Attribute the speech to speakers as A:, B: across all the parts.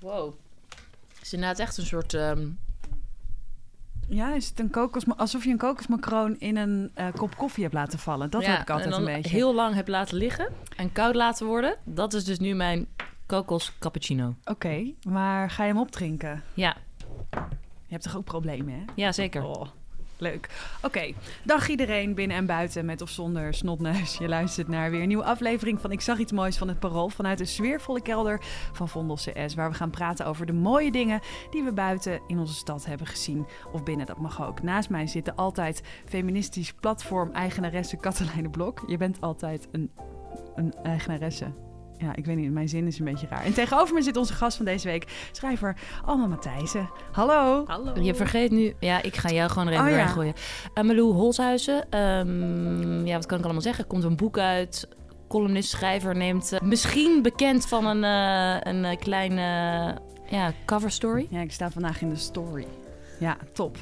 A: Wow. Het is inderdaad echt een soort... ehm,
B: Ja, is het een kokos, alsof je een kokosmacroon in een eh, kop koffie hebt laten vallen. Dat
A: ja,
B: heb ik altijd
A: en
B: een
A: dan
B: beetje.
A: heel lang heb laten liggen en koud laten worden. Dat is dus nu mijn kokos cappuccino.
B: Oké, maar ga je hem opdrinken?
A: Ja,
B: Je hebt toch ook problemen, hè?
A: ja zeker.
B: Oh, leuk. Oké, dag iedereen binnen en buiten met of zonder snotneus. Je luistert naar weer een nieuwe aflevering van Ik zag iets moois van het Parool vanuit de sfeervolle kelder van Vondel CS, waar we gaan praten over de mooie dingen die we buiten in onze stad hebben gezien of binnen. Dat mag ook. Naast mij zit de altijd feministisch platform eigenaresse Katelijne Blok. Je bent altijd een, een eigenaresse. Ja, ik weet niet, mijn zin is een beetje raar. En tegenover me zit onze gast van deze week, schrijver Alma Matthijssen. Hallo.
C: Hallo.
A: Je vergeet nu... Ja, ik ga jou gewoon er even
B: Oh, ja.
A: gooien. Uh, Malou Holshuizen. ehm, ja, wat kan ik allemaal zeggen? Er komt een boek uit. Columnist, schrijver neemt... eh, misschien bekend van een, eh, een eh, kleine ja, cover story.
B: Ja, ik sta vandaag in de story. Ja, top.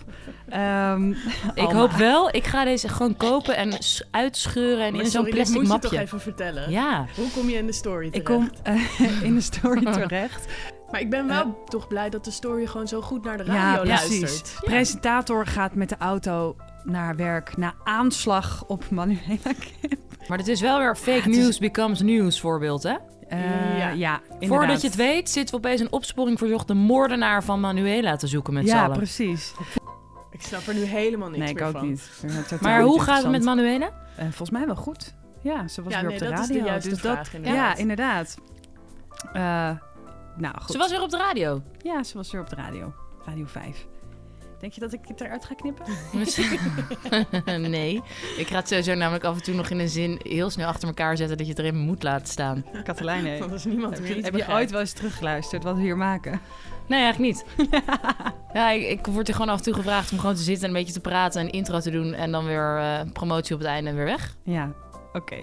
B: Ehm,
A: Ik hoop wel. Ik ga deze gewoon kopen en uitscheuren en
C: Maar
A: in zo'n plastic
C: moet je
A: mapje.
C: toch even vertellen.
A: Ja.
C: Hoe kom je in de story
B: ik
C: terecht?
B: kom eh, in de story terecht.
C: Maar ik ben wel toch blij dat de story gewoon zo goed naar de
B: Ja,
C: radio
B: precies.
C: luistert. Ja.
B: Presentator gaat met de auto naar werk na aanslag op Manuela Kim.
A: Maar het is wel weer fake
B: is-
A: news becomes news voorbeeld, hè?
B: Eh,
C: Ja.
A: Voordat je het weet, zitten we opeens een opsporing verzocht de moordenaar van Manuela te zoeken met z'n
B: Ja, precies.
C: Ik snap er nu helemaal niks
B: Nee, ik
C: meer
B: ook
C: van.
B: niet.
A: Maar hoe gaat het met. Manuela?
B: Eh, volgens mij wel goed. Ja, ze was
C: Ja,
B: weer
C: nee,
B: op de
C: dat is de
B: radio.
C: juiste
B: dus
C: vraag,
B: dat,
C: inderdaad.
B: Ja, inderdaad. Eh, nou, goed.
A: Ze was weer op de radio.
B: Ja, ze was weer op de radio. Radio 5. Denk je dat ik het eruit ga knippen?
A: nee. Ik ga het sowieso namelijk af en toe nog in een zin heel snel achter elkaar zetten dat je het erin moet laten staan.
B: Katelijne,
C: Want als niemand
B: heb
C: meer
B: je, heb ooit wel eens teruggeluisterd wat we hier maken?
A: Nee, eigenlijk niet. ja, ik, ik word er gewoon af en toe gevraagd om gewoon te zitten en een beetje te praten en een intro te doen en dan weer eh, promotie op het einde en weer weg.
B: Ja, oké.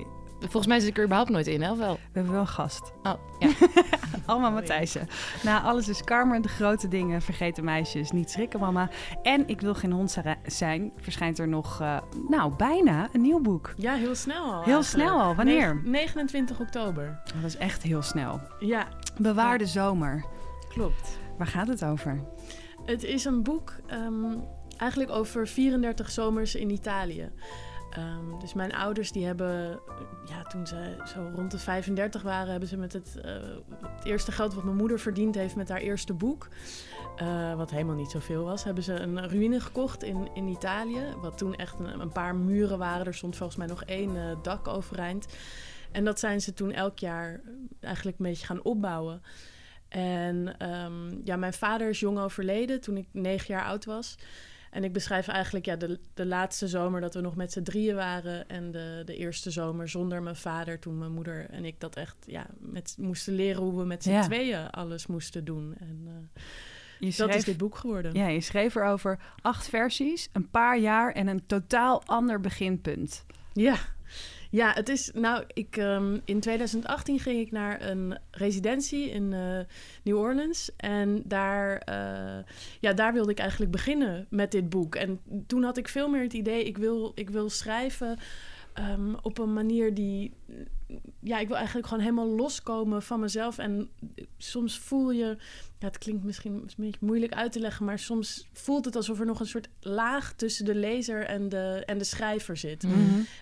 A: Volgens mij zit ik er überhaupt nooit in, hè? Of wel?
B: We hebben wel een gast.
A: Oh, ja.
B: Alma Matthijssen. Nou, alles is karma, de grote dingen, vergeten meisjes, niet schrikken mama. En Ik wil geen hond zijn, verschijnt er nog, eh, nou, bijna een nieuw boek.
C: Ja, heel snel al.
B: Heel
C: eigenlijk.
B: snel al. Wanneer?
C: Negen- 29 oktober.
B: Dat is echt heel snel.
C: Ja,
B: Bewaarde zomer.
C: klopt.
B: Waar gaat het over?
C: Het is een boek ehm, eigenlijk over 34 zomers in Italië. Ehm, dus mijn ouders die hebben, ja, toen ze zo rond de 35 waren, hebben ze met het, eh, het eerste geld wat mijn moeder verdiend heeft met haar eerste boek, eh, wat helemaal niet zoveel was, hebben ze een ruïne gekocht in, in Italië. Wat toen echt een, een paar muren waren. Er stond volgens mij nog één eh, dak overeind. En dat zijn ze toen elk jaar eigenlijk een beetje gaan opbouwen. En ehm, ja, mijn vader is jong overleden toen ik negen jaar oud was. En ik beschrijf eigenlijk ja, de, de laatste zomer dat we nog met z'n drieën waren. En de, de eerste zomer zonder mijn vader. Toen mijn moeder en ik dat echt ja, met, moesten leren hoe we met z'n
B: Ja.
C: tweeën alles moesten doen. En eh,
B: Je
C: dat is dit boek geworden.
B: ja, je schreef erover acht versies, een paar jaar en een totaal ander beginpunt.
C: Ja. Ja, het is. Nou, ik, ehm, in 2018 ging ik naar een residentie in eh, New Orleans. En daar, eh, ja, daar wilde ik eigenlijk beginnen met dit boek. En toen had ik veel meer het idee: ik wil, ik wil schrijven ehm, op een manier die. Ja, ik wil eigenlijk gewoon helemaal loskomen van mezelf. En soms voel je. Ja, het klinkt misschien een beetje moeilijk uit te leggen, maar soms voelt het alsof er nog een soort laag tussen de lezer en de, en de schrijver zit.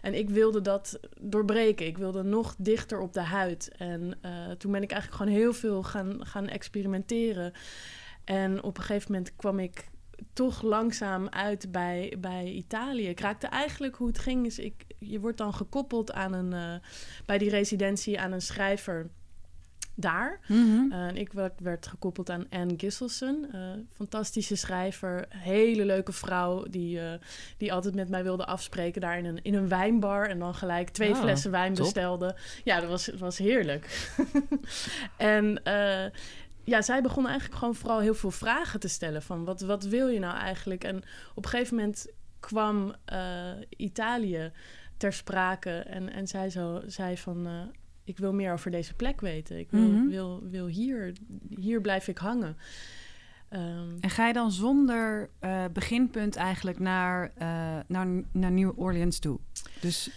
C: En ik wilde dat doorbreken. Ik wilde nog dichter op de huid. En eh, toen ben ik eigenlijk gewoon heel veel gaan, gaan experimenteren. En op een gegeven moment kwam ik toch langzaam uit bij, bij Italië. Ik raakte eigenlijk hoe het ging. Is ik, je wordt dan gekoppeld aan een, eh, bij die residentie aan een schrijver daar.
B: Mhm.
C: Uh, en ik werd, werd gekoppeld aan Anne Gisselson. eh, fantastische schrijver. Hele leuke vrouw die, eh, die altijd met mij wilde afspreken daar in een, in een wijnbar. En dan gelijk twee
A: Oh,
C: flessen wijn
A: top.
C: bestelde. Ja, dat was, dat was heerlijk. en eh, ja, zij begon eigenlijk gewoon vooral heel veel vragen te stellen. Van wat, wat wil je nou eigenlijk? En op een gegeven moment kwam eh, Italië ter sprake. En, en zij zo, zei van... eh, ik wil meer over deze plek weten. Ik wil,
B: Mhm.
C: wil, wil hier, hier blijf ik hangen. Ehm,
B: En ga je dan zonder eh, beginpunt eigenlijk naar, naar, naar New Orleans toe? Dus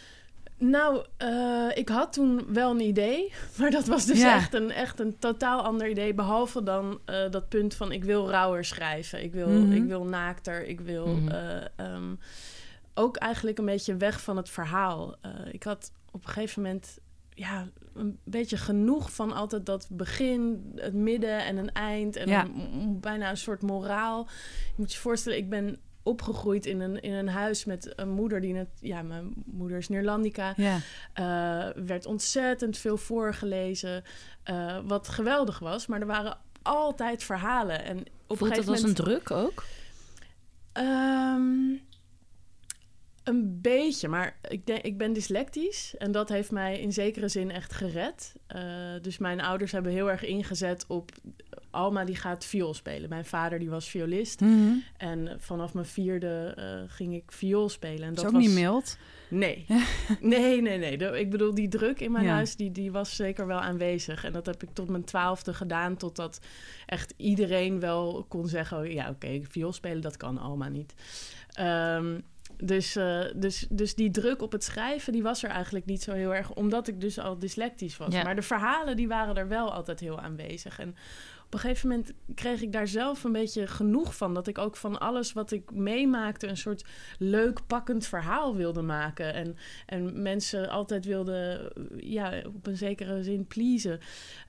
C: Nou, uh, ik had toen wel een idee, maar dat was dus
B: Ja.
C: echt, een, echt een totaal ander idee. Behalve dan uh, dat punt van ik wil rauwer schrijven. Ik wil,
B: Mhm.
C: ik wil naakter. Ik wil
A: Mhm.
C: eh, ehm, ook eigenlijk een beetje weg van het verhaal. Ik had op een gegeven moment ja, een beetje genoeg van altijd dat begin, het midden en een eind. En
B: Ja.
C: een- m- bijna een soort moraal. Je moet je voorstellen, ik ben opgegroeid in een, in een huis met een moeder die net... Ja, mijn moeder is Neerlandica.
B: Ja.
C: Eh, werd ontzettend veel voorgelezen. eh, wat geweldig was, maar er waren altijd verhalen. En op een
A: Voelt dat
C: gegeven
A: als een
C: moment.
A: druk ook?
C: Ehm, een beetje, maar ik, denk, ik ben dyslectisch en dat heeft mij in zekere zin echt gered. Eh, dus mijn ouders hebben heel erg ingezet op Alma die gaat viool spelen. Mijn vader die was violist
B: Mhm.
C: en vanaf mijn vierde eh, ging ik viool spelen. En
B: Dat
C: dat
B: is ook
C: was...
B: niet mild.
C: Nee. nee, nee, nee. De- ik bedoel, die druk in mijn
B: Ja.
C: huis, die, die was zeker wel aanwezig. En dat heb ik tot mijn twaalfde gedaan, totdat echt iedereen wel kon zeggen... oh, ja, oké, viool spelen, dat kan Alma niet. Ehm, dus, eh, dus, dus die druk op het schrijven, die was er eigenlijk niet zo heel erg... omdat ik dus al dyslectisch was.
A: Ja.
C: Maar de verhalen, die waren er wel altijd heel aanwezig. En op een gegeven moment kreeg ik daar zelf een beetje genoeg van. Dat ik ook van alles wat ik meemaakte... een soort leuk, pakkend verhaal wilde maken. En, en mensen altijd wilde, ja, op een zekere zin pleasen.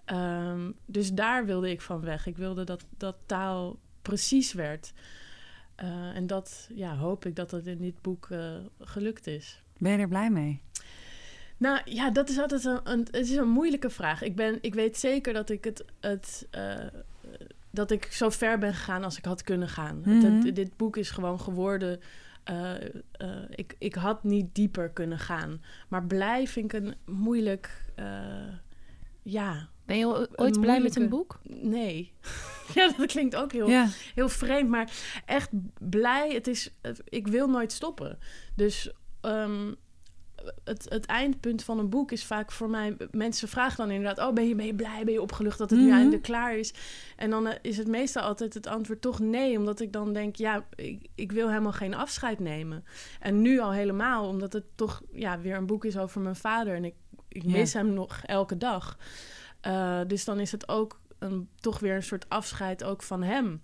C: Ehm, dus daar wilde ik van weg. Ik wilde dat, dat taal precies werd. Eh, en dat ja, hoop ik dat dat in dit boek eh, gelukt is.
B: Ben je er blij mee?
C: Nou ja, dat is altijd een, een, het is een moeilijke vraag. Ik, ben, ik weet zeker dat ik het, het eh, dat ik zo ver ben gegaan als ik had kunnen gaan.
B: Mhm.
C: het- dit boek is gewoon geworden. ik, ik had niet dieper kunnen gaan. Maar blij vind ik een moeilijk. Ja,
A: Ben je ooit blij met een boek?
C: nee. ja, dat klinkt ook heel
B: Ja.
C: heel vreemd, maar echt blij. Het is, ik wil nooit stoppen. Dus ehm, het, het eindpunt van een boek is vaak voor mij... Mensen vragen dan inderdaad... oh, ben je, ben je blij, ben je opgelucht dat het
B: Mhm.
C: nu eindelijk klaar is? En dan eh, is het meestal altijd het antwoord toch nee. Omdat ik dan denk, ja, ik, ik wil helemaal geen afscheid nemen. En nu al helemaal, omdat het toch ja, weer een boek is over mijn vader. En ik, ik
B: Ja.
C: mis hem nog elke dag. Eh, dus dan is het ook een, toch weer een soort afscheid ook van hem.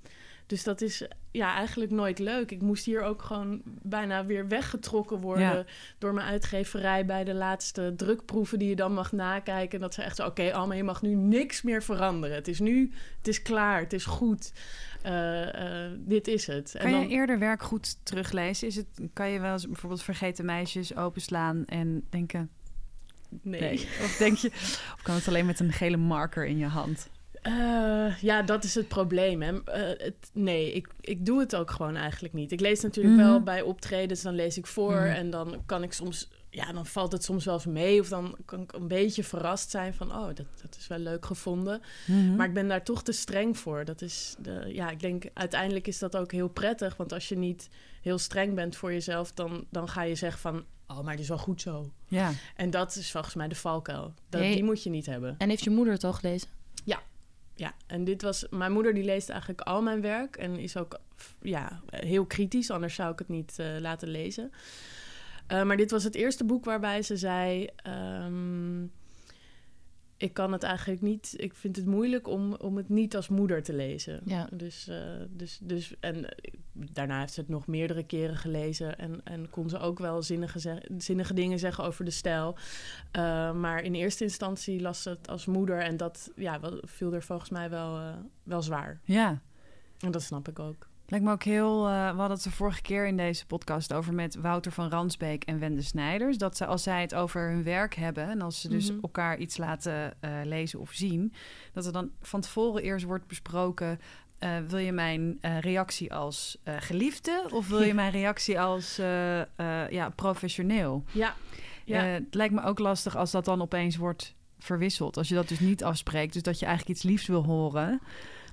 C: Dus dat is ja, eigenlijk nooit leuk. Ik moest hier ook gewoon bijna weer weggetrokken worden
B: Ja.
C: door mijn uitgeverij bij de laatste drukproeven die je dan mag nakijken. En dat ze echt zo, oké, Alma, je mag nu niks meer veranderen. Het is nu, het is klaar, het is goed. Eh, eh, dit is het.
B: Kan
C: en
B: je eerder werk goed teruglezen? Is het, kan je wel eens bijvoorbeeld vergeten meisjes openslaan en denken...
C: nee.
B: Nee. Of denk je... Of kan het alleen met een gele marker in je hand?
C: Eh, ja, dat is het probleem. Hè. Eh, het, nee, ik, ik doe het ook gewoon eigenlijk niet. Ik lees natuurlijk
B: Mhm.
C: wel bij optredens, dan lees ik voor
A: Mhm.
C: en dan kan ik soms, ja, dan valt het soms wel eens mee of dan kan ik een beetje verrast zijn van, oh, dat, dat is wel leuk gevonden.
B: Mhm.
C: Maar ik ben daar toch te streng voor. Dat is de, ja, ik denk uiteindelijk is dat ook heel prettig, want als je niet heel streng bent voor jezelf, dan, dan ga je zeggen van, oh, maar het is wel goed zo.
B: Ja.
C: En dat is volgens mij de valkuil. Dat. Die moet je niet hebben.
A: En heeft je moeder het al gelezen?
C: Ja, en dit was... Mijn moeder die leest eigenlijk al mijn werk... en is ook ja, heel kritisch, anders zou ik het niet eh, laten lezen. Eh, maar dit was het eerste boek waarbij ze zei... ehm, ik kan het eigenlijk niet... Ik vind het moeilijk om, om het niet als moeder te lezen.
A: Ja.
C: Dus, eh, dus, dus, en eh, daarna heeft ze het nog meerdere keren gelezen... en, en kon ze ook wel zinnige, zeg- zinnige dingen zeggen over de stijl. Uh, maar in eerste instantie las ze het als moeder... en dat ja, viel er volgens mij wel, uh, wel zwaar.
B: Ja.
C: En dat snap ik ook.
B: Lijkt me ook heel... Uh, we hadden het de vorige keer in deze podcast over met Wouter van Ransbeek en Wende Snijders. Dat ze, als zij het over hun werk hebben... en als ze dus
C: Mhm.
B: elkaar iets laten uh, lezen of zien... dat er dan van tevoren eerst wordt besproken... Uh, wil je mijn reactie als geliefde of wil je mijn reactie als ja, professioneel?
C: Ja. ja.
B: het lijkt me ook lastig als dat dan opeens wordt verwisseld. Als je dat dus niet afspreekt, dus dat je eigenlijk iets liefs wil horen...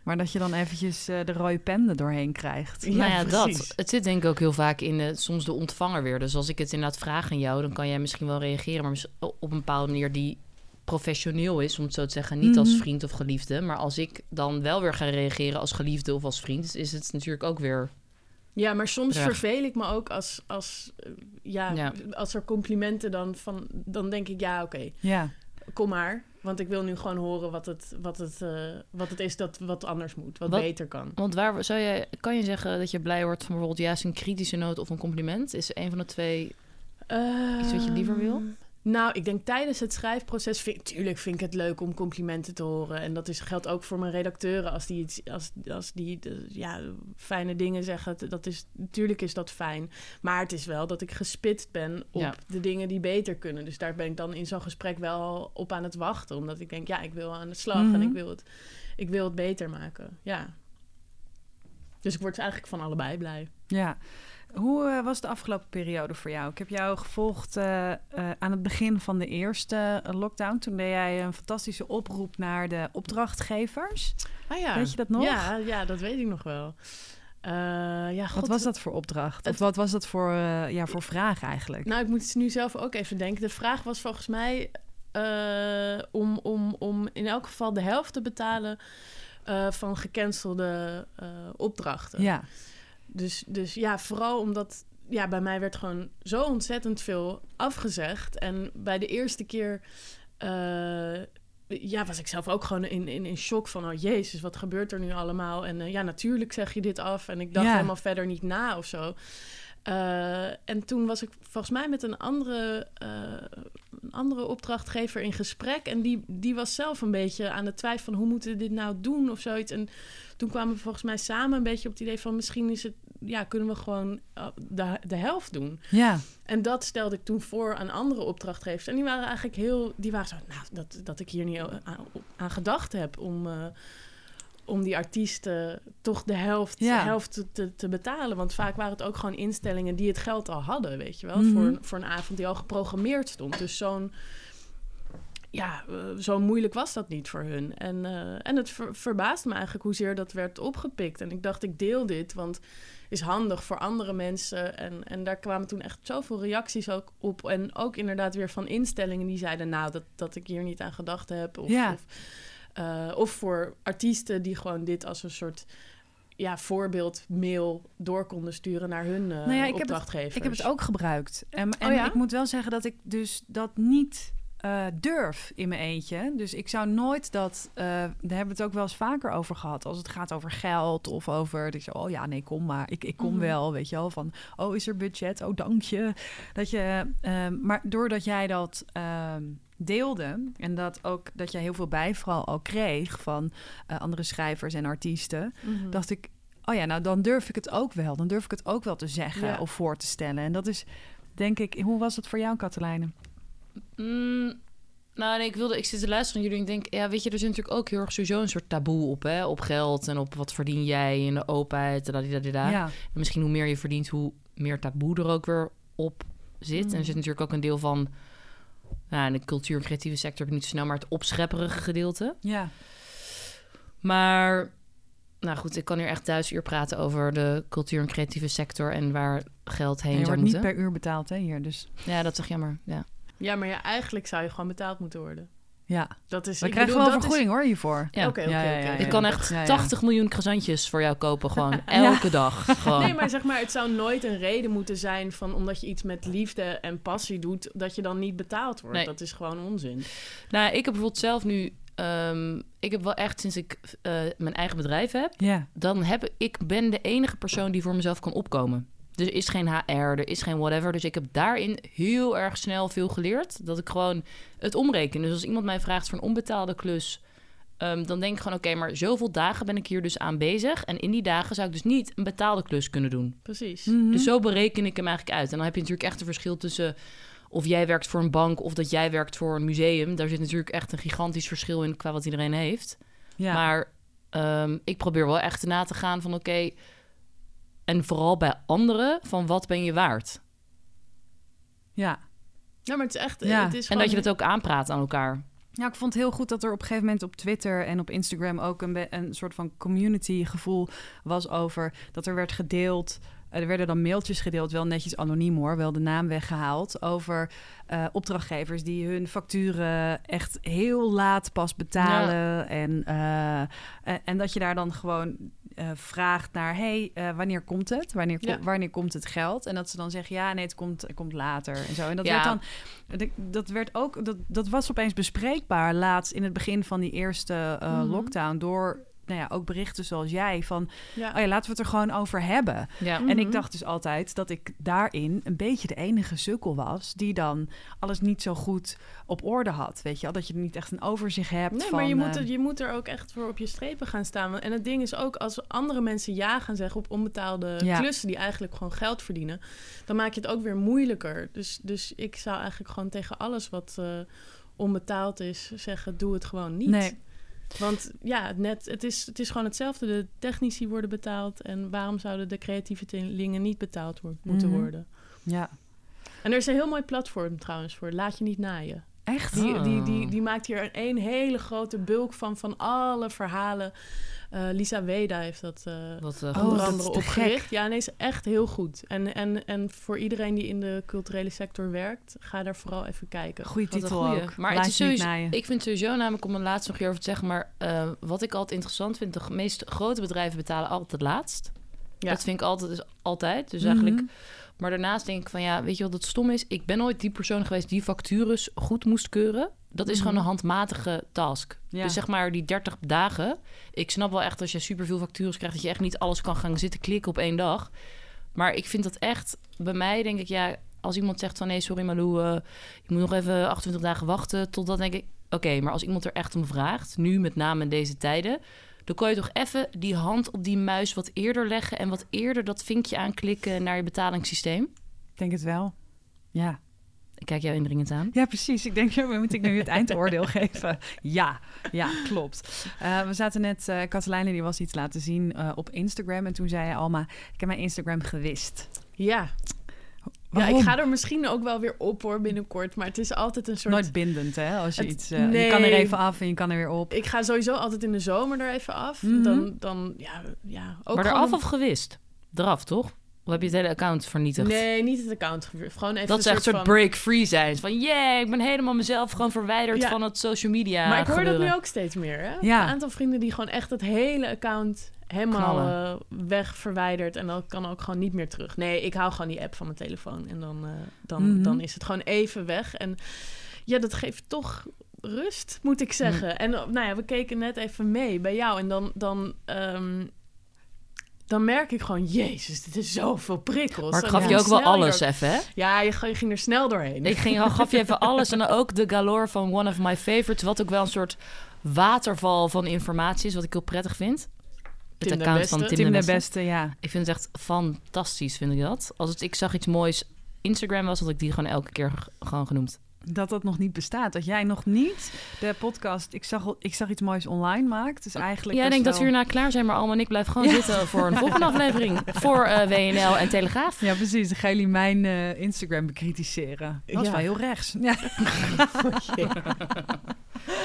B: Maar dat je dan eventjes uh, de rode pen er doorheen krijgt.
A: Ja, nou ja, dat. Het zit denk ik ook heel vaak in de, soms de ontvanger weer. Dus als ik het inderdaad vraag aan jou, dan kan jij misschien wel reageren. Maar op een bepaalde manier die professioneel is, om het zo te zeggen. Niet mm -hmm. als vriend of geliefde. Maar als ik dan wel weer ga reageren als geliefde of als vriend... is het natuurlijk ook weer
C: Ja, maar soms verveel ik me ook als, als, eh, ja,
A: Ja.
C: als er complimenten dan van... Dan denk ik, ja, oké,
B: Ja.
C: kom maar. Want ik wil nu gewoon horen wat het, wat het, eh, wat het is dat wat anders moet. Wat,
A: Wat-
C: beter kan.
A: Want waar zou je, kan je zeggen dat je blij wordt van bijvoorbeeld juist een kritische noot of een compliment? Is een van de twee. Iets wat je liever wil?
C: Nou, ik denk tijdens het schrijfproces... Vind, tuurlijk vind ik het leuk om complimenten te horen. En dat is, geldt ook voor mijn redacteuren. Als die, iets, als, als die ja, fijne dingen zeggen, dat is, natuurlijk is dat fijn. Maar het is wel dat ik gespitst ben op
A: Ja.
C: de dingen die beter kunnen. Dus daar ben ik dan in zo'n gesprek wel op aan het wachten. Omdat ik denk, ja, ik wil aan de slag
B: Mhm.
C: en ik wil, het, ik wil het beter maken. Ja. Dus ik word eigenlijk van allebei blij.
B: Ja. Hoe eh, was de afgelopen periode voor jou? Ik heb jou gevolgd eh, eh, aan het begin van de eerste lockdown. Toen deed jij een fantastische oproep naar de opdrachtgevers.
C: Ah ja.
B: Weet je dat nog?
C: Ja, ja dat weet ik nog wel. Ja,
B: Wat was dat voor opdracht? Of wat was dat voor, ja, voor vraag eigenlijk?
C: Nou, ik moet het nu zelf ook even denken. De vraag was volgens mij om, om, om in elk geval de helft te betalen van gecancelde opdrachten.
B: ja.
C: Dus, dus ja, vooral omdat ja, bij mij werd gewoon zo ontzettend veel afgezegd. En bij de eerste keer eh, ja, was ik zelf ook gewoon in, in, in shock van... oh jezus, wat gebeurt er nu allemaal? En eh, ja, natuurlijk zeg je dit af. En ik dacht
B: Ja.
C: helemaal verder niet na of zo. Eh, en toen was ik volgens mij met een andere, een andere opdrachtgever in gesprek. En die, die was zelf een beetje aan het twijfelen van hoe moeten we dit nou doen of zoiets. En toen kwamen we volgens mij samen een beetje op het idee van misschien is het, ja, kunnen we gewoon eh, de, de helft doen.
B: Ja.
C: En dat stelde ik toen voor aan andere opdrachtgevers. En die waren eigenlijk heel, die waren zo, nou, dat, dat ik hier niet aan, aan gedacht heb om, eh, om die artiesten toch de helft,
B: Ja.
C: de helft te- te, betalen. Want vaak waren het ook gewoon instellingen die het geld al hadden, weet je wel,
B: Mhm.
C: voor, een- voor een avond die al geprogrammeerd stond. Dus zo'n ja, eh, zo moeilijk was dat niet voor hun. En, eh, en het ver- verbaasde me eigenlijk hoezeer dat werd opgepikt. En ik dacht, ik deel dit, want is handig voor andere mensen. En, en daar kwamen toen echt zoveel reacties ook op. En ook inderdaad weer van instellingen die zeiden... nou, dat, dat ik hier niet aan gedacht heb. Of,
B: Ja.
C: of, eh, of voor artiesten die gewoon dit als een soort... Ja, voorbeeldmail door konden sturen naar hun eh
B: Nou ja, ik heb het-
C: opdrachtgevers.
B: Ik heb het ook gebruikt. En, en
C: Oh ja?
B: ik moet wel zeggen dat ik dus dat niet eh, durf in mijn eentje. Dus ik zou nooit dat... eh, daar hebben we het ook wel eens vaker over gehad. Als het gaat over geld of over... Dat zo, oh ja, nee, kom maar. Ik, ik kom
C: Mhm.
B: wel, weet je wel. Van, oh, is er budget? Oh, dank je. Dat je maar doordat jij dat... ehm, deelde en dat ook dat jij heel veel bijval al kreeg van eh, andere schrijvers en artiesten,
C: Mhm.
B: dacht ik, oh ja, nou dan durf ik het ook wel. Dan durf ik het ook wel te zeggen
C: Ja.
B: of voor te stellen. En dat is, denk ik, hoe was het voor jou, Katelijne?
A: Mm, nou, nee, ik wilde, ik zit te luisteren naar jullie en ik denk, ja, weet je, er zit natuurlijk ook heel erg sowieso een soort taboe op, hè, op geld en op wat verdien jij en de openheid en dadidadida.
B: Ja,
A: En misschien hoe meer je verdient, hoe meer taboe er ook weer op zit. En er
C: Mm.
A: zit natuurlijk ook een deel van, nou, in de cultuur en creatieve sector heb ik niet zo snel, maar het opschepperige gedeelte.
B: ja,
A: Maar, nou goed, ik kan hier echt duizend uur praten over de cultuur en creatieve sector en waar geld heen
B: En je
A: zou
B: wordt niet per uur betaald hè, hier. Dus
A: Ja, dat is echt jammer. Ja.
C: Ja, maar ja, eigenlijk zou je gewoon betaald moeten worden.
B: Ja,
C: Dat is,
B: we
C: ik
B: krijgen
C: bedoel,
B: wel
C: is-
B: vergoeding hoor hiervoor.
A: Ja.
C: Oké,
B: Ja, ja, ja,
A: Ik kan echt
B: Ja, ja.
A: 80 miljoen croissantjes voor jou kopen, gewoon elke dag. Gewoon.
C: Nee, maar zeg maar, het zou nooit een reden moeten zijn van omdat je iets met liefde en passie doet, dat je dan niet betaald wordt.
A: Nee.
C: Dat is gewoon onzin.
A: Nou, ik heb bijvoorbeeld zelf nu... ehm, ik heb wel echt, sinds ik eh, mijn eigen bedrijf heb... Dan heb ik ben de enige persoon die voor mezelf kan opkomen. Dus er is geen HR, er is geen whatever. Dus ik heb daarin heel erg snel veel geleerd. Dat ik gewoon het omreken. Dus als iemand mij vraagt voor een onbetaalde klus... ehm, dan denk ik gewoon, oké, maar zoveel dagen ben ik hier dus aan bezig. En in die dagen zou ik dus niet een betaalde klus kunnen doen.
C: Precies.
B: Mhm.
A: Dus zo bereken ik hem eigenlijk uit. En dan heb je natuurlijk echt een verschil tussen of jij werkt voor een bank of dat jij werkt voor een museum. Daar zit natuurlijk echt een gigantisch verschil in qua wat iedereen heeft.
B: ja.
A: Maar ehm, ik probeer wel echt na te gaan van oké. En vooral bij anderen, van wat ben je waard?
B: ja.
C: Ja, maar het is echt...
B: Ja.
C: Het is
A: En dat je het ook aanpraat aan elkaar.
B: Ja, ik vond het heel goed dat er op een gegeven moment op Twitter en op Instagram ook een, be- een soort van community gevoel was over dat er werd gedeeld. Er werden dan mailtjes gedeeld, wel netjes anoniem hoor, wel de naam weggehaald. Over eh, opdrachtgevers die hun facturen echt heel laat pas betalen. En, eh, en, en dat je daar dan gewoon eh, vraagt naar... hey, eh, wanneer komt het? Wanneer, wanneer komt het geld? En dat ze dan zeggen, ja, nee, het komt, het komt later en zo. En dat
A: Ja.
B: werd dan... Dat, dat werd ook... Dat, dat was opeens bespreekbaar laatst in het begin van die eerste eh,
C: Mhm.
B: lockdown... door nou ja, ook berichten zoals jij van...
C: Ja.
B: oh ja, laten we het er gewoon over hebben.
A: Ja.
B: En ik
C: Mhm.
B: dacht dus altijd dat ik daarin een beetje de enige sukkel was... die dan alles niet zo goed op orde had. Weet je wel? Dat je niet echt een overzicht hebt
C: Nee,
B: van...
C: maar je moet,
B: eh,
C: er, je moet er ook echt voor op je strepen gaan staan. En het ding is ook, als andere mensen ja gaan zeggen op onbetaalde
B: Ja.
C: klussen die eigenlijk gewoon geld verdienen, dan maak je het ook weer moeilijker. Dus, dus ik zou eigenlijk gewoon tegen alles wat eh, onbetaald is zeggen, doe het gewoon niet.
B: Nee.
C: Want ja, net, het, is, het is gewoon hetzelfde. De technici worden betaald. En waarom zouden de creatievelingen niet betaald wo- moeten
B: Mhm.
C: worden?
B: Ja,
C: En er is een heel mooi platform trouwens voor. Laat je niet naaien.
B: Echt?
C: Die,
A: Ah.
C: die, die, die maakt hier een hele grote bulk van, van alle verhalen. Eh, Lisa Weda heeft dat eh
A: Wat, eh,
C: onder andere opgericht. Ja, nee, is echt heel goed. En, en, en voor iedereen die in de culturele sector werkt, ga daar vooral even kijken.
B: Goeie
A: Wat
B: titel
A: goeie.
B: ook.
A: Maar
B: Laat
A: het is sowieso, ik vind sowieso namelijk om een laatste nog hier over te zeggen, maar eh, wat ik altijd interessant vind, de meest grote bedrijven betalen altijd het laatst.
C: Ja.
A: Dat vind ik altijd, dus altijd. Dus
B: Mhm.
A: eigenlijk, maar daarnaast denk ik van ja, weet je wat het stom is? Ik ben ooit die persoon geweest die factures goed moest keuren. Dat is
C: Mhm.
A: gewoon een handmatige task.
B: Ja.
A: Dus zeg maar die 30 dagen. Ik snap wel echt als je superveel factures krijgt, dat je echt niet alles kan gaan zitten klikken op één dag. Maar ik vind dat echt, bij mij denk ik, ja, als iemand zegt van nee, sorry Malou, eh, je moet nog even 28 dagen wachten, tot dan denk ik, oké, maar als iemand er echt om vraagt, nu met name in deze tijden, dan kan je toch even die hand op die muis wat eerder leggen en wat eerder dat vinkje aanklikken naar je betalingssysteem.
B: Ik denk het wel. Ja.
A: Ik kijk jou indringend aan.
B: Ja, precies. Ik denk, ja, moet ik nu het eindoordeel geven? Ja, ja, klopt. Eh, we zaten net, eh Katelijne die was iets laten zien eh, op Instagram. En toen zei hij, Alma, ik heb mijn Instagram gewist.
C: Ja. Ja, ik ga er misschien ook wel weer op hoor binnenkort. Maar het is altijd een soort...
B: Nooit bindend, hè? Als je
C: Het-
B: iets... eh, Je kan er even af en je kan er weer op.
C: Ik ga sowieso altijd in de zomer er even af.
B: Mhm.
C: Dan, dan, ja, ja. Ook
A: maar
C: gewoon
A: eraf of gewist? Eraf, toch? Of heb je het hele account vernietigd?
C: Nee, niet het account. Gewoon even
A: dat
C: een
A: is echt een
C: soort
A: soort
C: van...
A: break-free zijn. Van, yeah, ik ben helemaal mezelf gewoon verwijderd
C: Ja.
A: van het social media
C: maar ik hoor dat nu ook steeds meer. Hè?
B: Ja.
C: Een aantal vrienden die gewoon echt het hele account helemaal eh, weg verwijderd. En dan kan ook gewoon niet meer terug. Nee, ik hou gewoon die app van mijn telefoon. En dan, eh, dan,
B: Mhm.
C: dan is het gewoon even weg. En ja, dat geeft toch rust, moet ik zeggen. En eh, nou ja, we keken net even mee bij jou. En dan... dan ehm, dan merk ik gewoon, jezus, dit is zoveel prikkels.
A: Maar ik
C: En
A: gaf je ook wel alles even, hè?
C: Ja, je, je ging er snel doorheen.
A: Ik ging, gaf je even alles. En dan ook de galore van One of My Favorites. Wat ook wel een soort waterval van informatie is. Wat ik heel prettig vind. Het account van
C: Beste.
A: Tim,
B: Tim
A: de
B: de
A: Beste.
B: ja.
A: Ik vind het echt fantastisch, vind ik dat. Als het, ik zag iets moois Instagram was, had ik die gewoon elke keer gewoon genoemd.
B: Dat dat nog niet bestaat. Dat jij nog niet de podcast Ik zag, ik zag iets moois online maakt. Dus eigenlijk
A: Jij
B: best
A: denkt dat we
B: wel-
A: hierna klaar zijn, maar allemaal en ik blijf gewoon
B: Ja.
A: zitten voor een volgende aflevering. Voor eh, WNL en Telegraaf.
B: Ja, precies. Dan gaan jullie mijn eh, Instagram bekritiseren. Dat is
C: Ja.
B: wel heel rechts. Ja.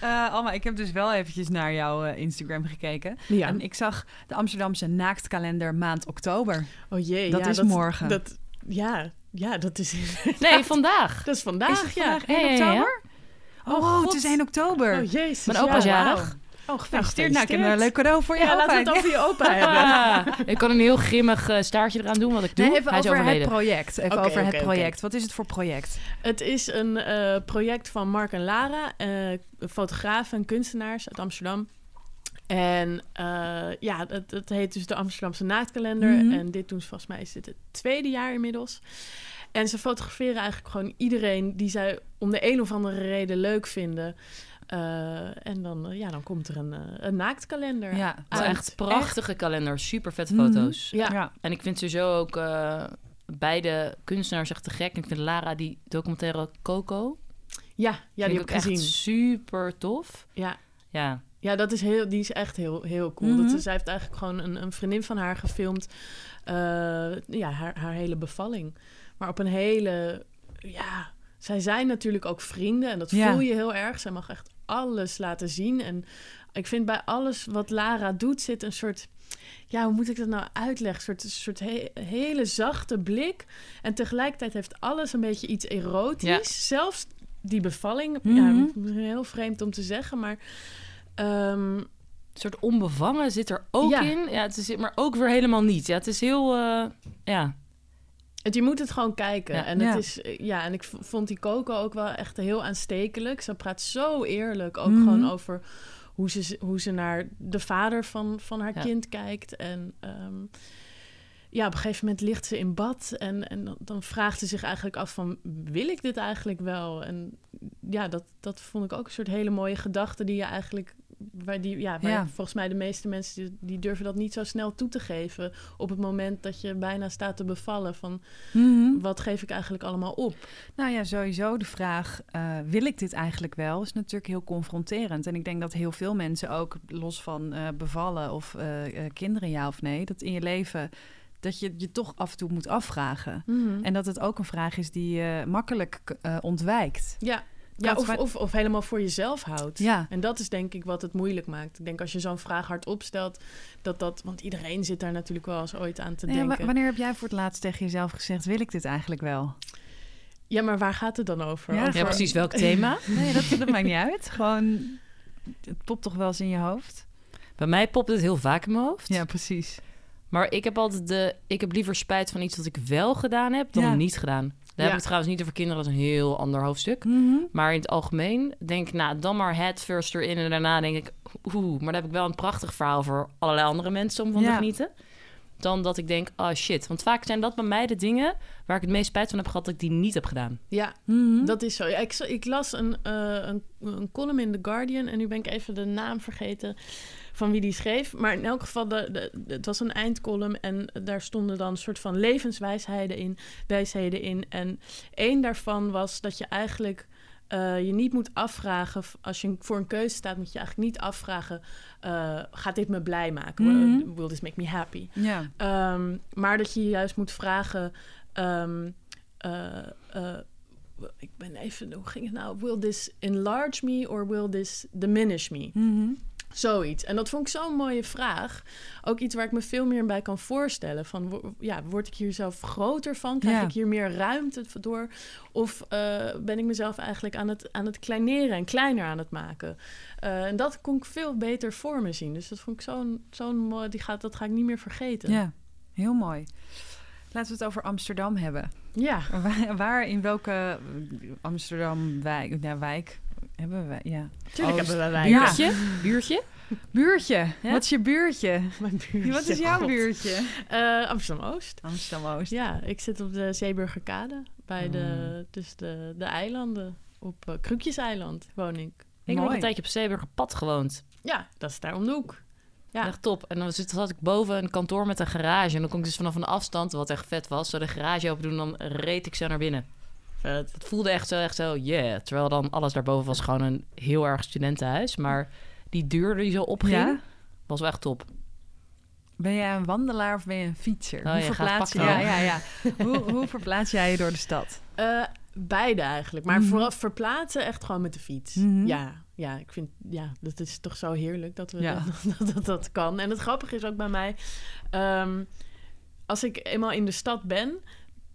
B: Eh, Alma, ik heb dus wel eventjes naar jouw eh, Instagram gekeken.
C: Ja.
B: En ik zag de Amsterdamse naaktkalender maand oktober.
C: Oh jee,
B: Dat
C: ja,
B: is morgen.
C: Dat, ja, ja, dat is,
A: Nee, vandaag.
C: dat is vandaag.
B: is het vandaag
A: Ja,
B: 1
A: ja, ja, ja.
B: oktober? Oh,
C: Oh,
B: het is
C: God.
B: 1 oktober.
C: Oh jezus.
A: Mijn opa is
C: ja,
A: jarig.
B: Oh, gefeliciteerd.
C: Nou,
B: Nou, ik heb een leuk cadeau voor je
C: Ja, laten we het over je opa hebben.
A: Ik kan een heel grimmig eh, staartje eraan doen, wat ik doe.
B: Nee, even
A: Hij is
B: over het project. Even over het project. Wat is het voor project?
C: Het is een eh, project van Mark en Lara, eh, fotografen en kunstenaars uit Amsterdam. En eh, ja, het, het heet dus de Amsterdamse Naaktkalender.
B: Mhm.
C: En dit doen ze volgens mij is dit het tweede jaar inmiddels. En ze fotograferen eigenlijk gewoon iedereen die zij om de een of andere reden leuk vinden. Eh, en dan, eh, ja, dan komt er een, eh, een naaktkalender.
B: Ja,
C: uit.
A: echt prachtige kalender, super vette
B: Mhm.
A: foto's.
C: Ja.
B: ja.
A: En ik vind sowieso ook eh, beide kunstenaars echt te gek. En ik vind Lara die documentaire Coco,
C: Ja, ja die heb ik
A: ook echt
C: gezien.
A: super tof.
C: Ja,
A: Ja,
C: Ja, dat is heel, die is echt heel, heel cool.
B: Mhm.
C: dat, is- zij heeft eigenlijk gewoon een, een vriendin van haar gefilmd. eh, ja, haar, haar hele bevalling. Maar op een hele... Ja, zij zijn natuurlijk ook vrienden. En dat
B: Ja.
C: voel je heel erg. Zij mag echt alles laten zien. En ik vind bij alles wat Lara doet zit een soort... Ja, hoe moet ik dat nou uitleggen? Een soort, een soort he- hele zachte blik. En tegelijkertijd heeft alles een beetje iets erotisch.
A: Ja.
C: Zelfs die bevalling.
B: Mhm.
C: Ja, misschien heel vreemd om te zeggen, maar... ehm,
A: soort onbevangen zit er ook
C: Ja.
A: in. Ja, het is maar ook weer helemaal niet. Ja, het is heel, eh, ja.
C: Het, je moet het gewoon kijken.
A: Ja.
C: En,
B: Ja.
C: het is, ja, en ik vond die Coco ook wel echt heel aanstekelijk. Ze praat zo eerlijk ook
B: Mhm.
C: gewoon over hoe ze, hoe ze naar de vader van, van haar
A: Ja.
C: kind kijkt. En ehm, ja, op een gegeven moment ligt ze in bad en, en dan, dan vraagt ze zich eigenlijk af van... wil ik dit eigenlijk wel? En ja, dat, dat vond ik ook een soort hele mooie gedachte die je eigenlijk... Waar die, ja, waar
B: Ja.
C: volgens mij de meeste mensen die, die durven dat niet zo snel toe te geven op het moment dat je bijna staat te bevallen van
B: Mhm.
C: wat geef ik eigenlijk allemaal op?
B: Nou ja, sowieso de vraag, eh, wil ik dit eigenlijk wel, is natuurlijk heel confronterend. En ik denk dat heel veel mensen ook, los van eh, bevallen of eh, kinderen ja of nee, dat in je leven, dat je je toch af en toe moet afvragen. En dat het ook een vraag is die je makkelijk ontwijkt.
C: ja, ja of, of, of helemaal voor jezelf houdt.
B: Ja.
C: En dat is denk ik wat het moeilijk maakt. Ik denk als je zo'n vraag hardop stelt, dat dat... Want iedereen zit daar natuurlijk wel eens ooit aan te
B: ja,
C: denken.
B: wa- wanneer heb jij voor het laatst tegen jezelf gezegd, wil ik dit eigenlijk wel?
C: Ja, maar waar gaat het dan over?
B: Ja,
C: Over-
A: ja, precies welk thema.
B: Nee, dat, dat maakt niet uit. Gewoon, het popt toch wel eens in je hoofd?
A: Bij mij popt het heel vaak in mijn hoofd.
B: Ja, precies.
A: Maar ik heb altijd de... Ik heb liever spijt van iets dat ik wel gedaan heb dan
B: Ja.
A: niet gedaan. Daar
C: Ja.
A: heb ik trouwens niet over kinderen. Dat is een heel ander hoofdstuk.
B: Mhm.
A: Maar in het algemeen denk ik, nou, dan maar head first erin. En daarna denk ik, oeh, maar dan heb ik wel een prachtig verhaal voor allerlei andere mensen om van
B: Ja.
A: te genieten. Dan dat ik denk, oh shit. Want vaak zijn dat bij mij de dingen waar ik het meest spijt van heb gehad dat ik die niet heb gedaan.
C: Ja,
B: Mhm.
C: dat is zo. Ja, ik, ik las een, eh, een, een column in The Guardian en nu ben ik even de naam vergeten van wie die schreef. Maar in elk geval, de, de, het was een eindcolumn en daar stonden dan een soort van levenswijsheden in, wijsheden in. En één daarvan was dat je eigenlijk eh, je niet moet afvragen, als je voor een keuze staat, moet je eigenlijk niet afvragen, eh, gaat dit me blij maken?
B: Mhm.
C: Will this make me happy?
B: Ja.
C: Ehm, maar dat je juist moet vragen. ehm, eh, eh, ik ben even, hoe ging het nou? Will this enlarge me or will this diminish me?
B: Mhm.
C: Zoiets. En dat vond ik zo'n mooie vraag. Ook iets waar ik me veel meer bij kan voorstellen. Van, ja, word ik hier zelf groter van? Krijg
B: Ja.
C: ik hier meer ruimte door? Of eh, ben ik mezelf eigenlijk aan het, aan het kleineren en kleiner aan het maken? Eh, en dat kon ik veel beter voor me zien. Dus dat vond ik zo'n zo'n mooi... Die gaat, dat ga ik niet meer vergeten.
B: Ja, heel mooi. Laten we het over Amsterdam hebben.
C: ja.
B: Waar, waar in welke Amsterdam wijk, nou, wijk hebben we? Ja.
C: Tuurlijk
B: Oost.
C: hebben we wij.
B: Ja.
A: Buurtje? Buurtje?
B: Buurtje.
A: Ja?
B: Wat is je buurtje?
C: Mijn buurtje.
B: Wat is jouw
C: God.
B: buurtje?
C: Eh, Amsterdam-Oost.
B: Amsterdam-Oost.
C: Ja, ik zit op de Zeeburgerkade. Bij de, dus de, de eilanden. Op uh, Krukjeseiland woon ik.
A: Ik heb nog een tijdje op Zeeburgerpad gewoond.
C: Ja, dat is daar om de hoek. Ja.
A: Echt top. En dan zit, zat ik boven een kantoor met een garage. En dan kon ik dus vanaf een afstand, wat echt vet was, zo de garage open doen. Dan reed ik zo naar binnen.
C: Vet.
A: Het voelde echt zo, echt zo, yeah. Terwijl dan alles daarboven was gewoon een heel erg studentenhuis. Maar die deur die zo opging,
B: Ja?
A: was wel echt top.
B: Ben jij een wandelaar of ben je een fietser?
A: Oh,
B: hoe, verplaats je, ja, ja, ja. hoe, hoe verplaats jij je door de stad?
C: Eh, beide eigenlijk. Maar
B: Mhm.
C: vooral verplaatsen echt gewoon met de fiets.
B: Mhm.
C: Ja, ja, ik vind, ja, dat is toch zo heerlijk dat we
B: Ja.
C: dat, dat, dat kan. En het grappige is ook bij mij, ehm, als ik eenmaal in de stad ben,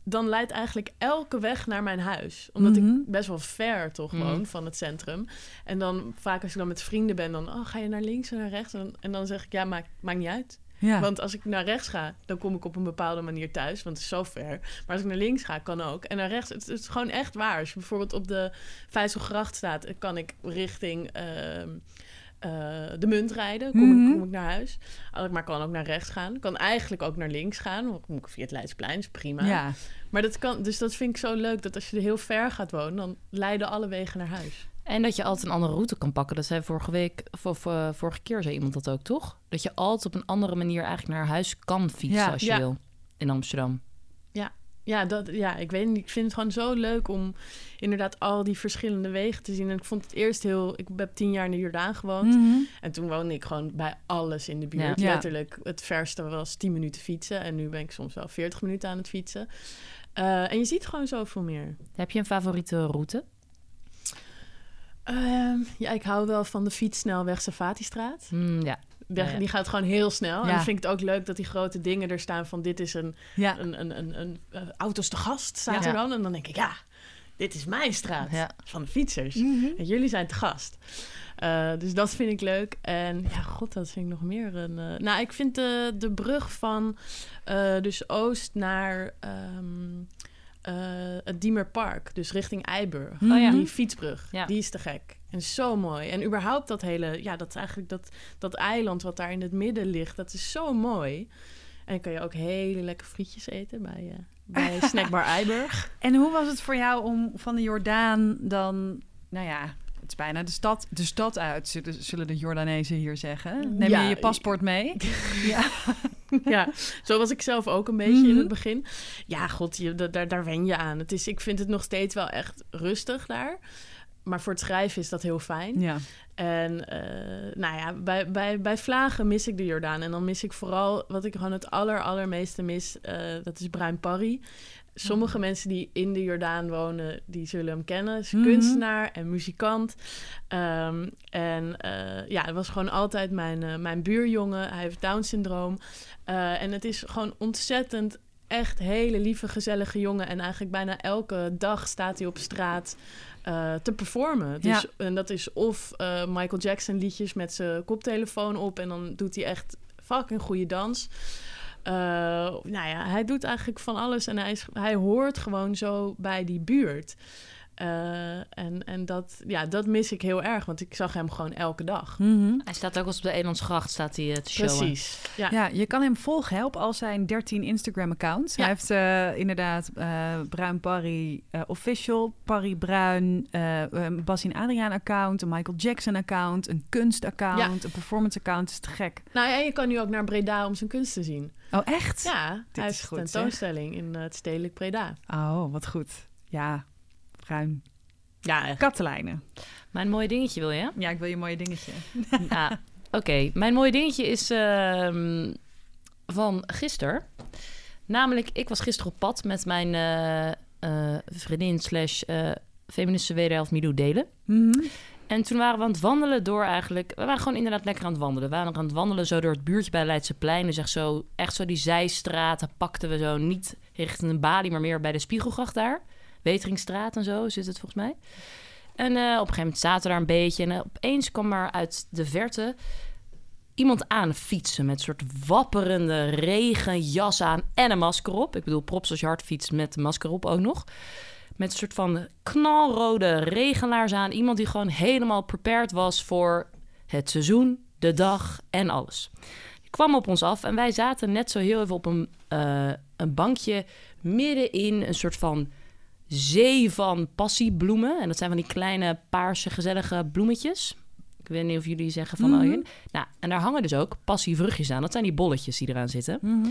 C: dan leidt eigenlijk elke weg naar mijn huis. Omdat
B: Mhm.
C: ik best wel ver toch
A: Mhm.
C: woon van het centrum. En dan vaak als ik dan met vrienden ben, dan oh, ga je naar links en naar rechts. En, dan- en dan zeg ik, ja, maakt, maakt niet uit.
B: Ja.
C: Want als ik naar rechts ga, dan kom ik op een bepaalde manier thuis, want het is zo ver. Maar als ik naar links ga, kan ook. En naar rechts, het, het is gewoon echt waar. Als je bijvoorbeeld op de Vijzelgracht staat, eh, kan ik richting ehm, eh, de munt rijden. Kom,
B: Mhm.
C: ik, kom ik naar huis. Maar kan ook naar rechts gaan. Kan eigenlijk ook naar links gaan. Want kom ik via het Leidsplein, is prima.
B: ja.
C: Maar dat kan, dus dat vind ik zo leuk, dat als je er heel ver gaat wonen, dan leiden alle wegen naar huis.
A: En dat je altijd een andere route kan pakken. Dat zei vorige week, of eh, vorige keer zei iemand dat ook, toch? Dat je altijd op een andere manier eigenlijk naar huis kan fietsen
B: Ja.
A: als je
C: Ja.
A: wil. In Amsterdam.
C: Ja, dat, ja, ik weet niet. Ik vind het gewoon zo leuk om inderdaad al die verschillende wegen te zien. En ik vond het eerst heel... Ik heb tien jaar in de Jordaan gewoond.
B: Mhm.
C: En toen woonde ik gewoon bij alles in de buurt.
B: Ja.
C: Letterlijk, het verste was 10 minuten fietsen. En nu ben ik soms wel 40 minuten aan het fietsen. Eh, en je ziet gewoon zoveel meer.
A: Heb je een favoriete route?
C: Ehm, ja, ik hou wel van de fietssnelweg Savatistraat.
A: Hmm, ja. Ja, ja.
C: Die gaat gewoon heel snel. En dan vind ik het ook leuk dat die grote dingen er staan van... dit is een, een, een, een, een eh, auto's te gast, staat er dan. En dan denk ik, ja, dit is mijn straat van de fietsers.
B: Mhm.
C: En jullie zijn te gast. Eh, dus dat vind ik leuk. En ja, god, dat vind ik nog meer een... eh, nou, ik vind de, de brug van dus oost naar ehm, eh, het Diemerpark, dus richting Eiburg.
B: Oh ja.
C: Die fietsbrug,
A: Ja.
C: die is te gek. En zo mooi. En überhaupt dat hele... Ja, dat eigenlijk dat, dat eiland wat daar in het midden ligt. Dat is zo mooi. En dan kan je ook hele lekker frietjes eten bij, eh bij Snackbar Eiburg.
B: En hoe was het voor jou om van de Jordaan dan, nou ja, het is bijna de stad, de stad uit, zullen- de Jordanezen hier zeggen. Neem
C: Ja,
B: je je paspoort mee? ja.
C: ja, zo was ik zelf ook een beetje in
B: Mhm.
C: het begin. Ja, god, je, da- daar, daar wen je aan. Het is, ik vind het nog steeds wel echt rustig daar. Maar voor het schrijven is dat heel fijn.
B: ja.
C: En eh, nou ja, bij, bij, bij Vlagen mis ik de Jordaan. En dan mis ik vooral wat ik gewoon het aller, allermeeste mis. eh, dat is Bruin Parry. Sommige mensen die in de Jordaan wonen, die zullen hem kennen. Is
B: Mhm.
C: kunstenaar en muzikant. Ehm, en eh, ja, het was gewoon altijd mijn, eh, mijn buurjongen. Hij heeft Down-syndroom. Eh, en het is gewoon ontzettend echt hele lieve, gezellige jongen. En eigenlijk bijna elke dag staat hij op straat te performen. Dus,
B: Ja.
C: En dat is of Michael Jackson liedjes met zijn koptelefoon op... en dan doet hij echt fucking goede dans. Eh, nou ja, hij doet eigenlijk van alles en hij, is, hij hoort gewoon zo bij die buurt. Eh, en en dat, ja, dat mis ik heel erg, want ik zag hem gewoon elke dag.
B: Mhm.
A: Hij staat ook eens op de Elandsgracht staat hij, eh, te showen.
C: Precies. Ja.
B: Ja, je kan hem volgen hè, op al zijn 13 Instagram-accounts.
C: Ja.
B: Hij heeft eh, inderdaad eh, Bruin Parry eh, Official, Parry Bruin, eh een Bassin Adriaan-account, een Michael Jackson-account, een kunst-account, een performance-account. is te gek.
C: Nou ja, je kan nu ook naar Breda om zijn kunst te zien.
B: Oh, echt?
C: Ja, hij
B: is
C: een tentoonstelling in het stedelijk Breda.
B: Oh, wat goed. Ja, Bruin.
C: Ja, echt.
B: Katelijnen.
A: Mijn mooie dingetje wil je?
B: Ja, ik wil je mooie dingetje.
A: Ah, Oké, mijn mooie dingetje is ehm, van gisteren. Namelijk, ik was gisteren op pad met mijn eh, eh, vriendin slash eh, feministische wederhelft Milou Delen.
B: Mhm.
A: En toen waren we aan het wandelen door eigenlijk... We waren gewoon inderdaad lekker aan het wandelen. We waren aan het wandelen zo door het buurtje bij Leidseplein. Dus echt zo, echt zo die zijstraten pakten we zo niet richting een balie... maar meer bij de Spiegelgracht daar. Weteringstraat en zo zit het volgens mij. En eh, op een gegeven moment zaten we daar een beetje... en eh, opeens kwam er uit de verte iemand aan fietsen... met een soort wapperende regenjas aan en een masker op. Ik bedoel, props als je hard fietst met masker op ook nog met een soort van knalrode regenlaars aan. Iemand die gewoon helemaal prepared was voor het seizoen, de dag en alles. Die kwam op ons af en wij zaten net zo heel even op een, eh, een bankje midden in een soort van zee van passiebloemen. En dat zijn van die kleine paarse gezellige bloemetjes. Ik weet niet of jullie zeggen van... Oh, hier- nou, en daar hangen dus ook passievruchtjes aan. Dat zijn die bolletjes die eraan zitten.
B: Mhm.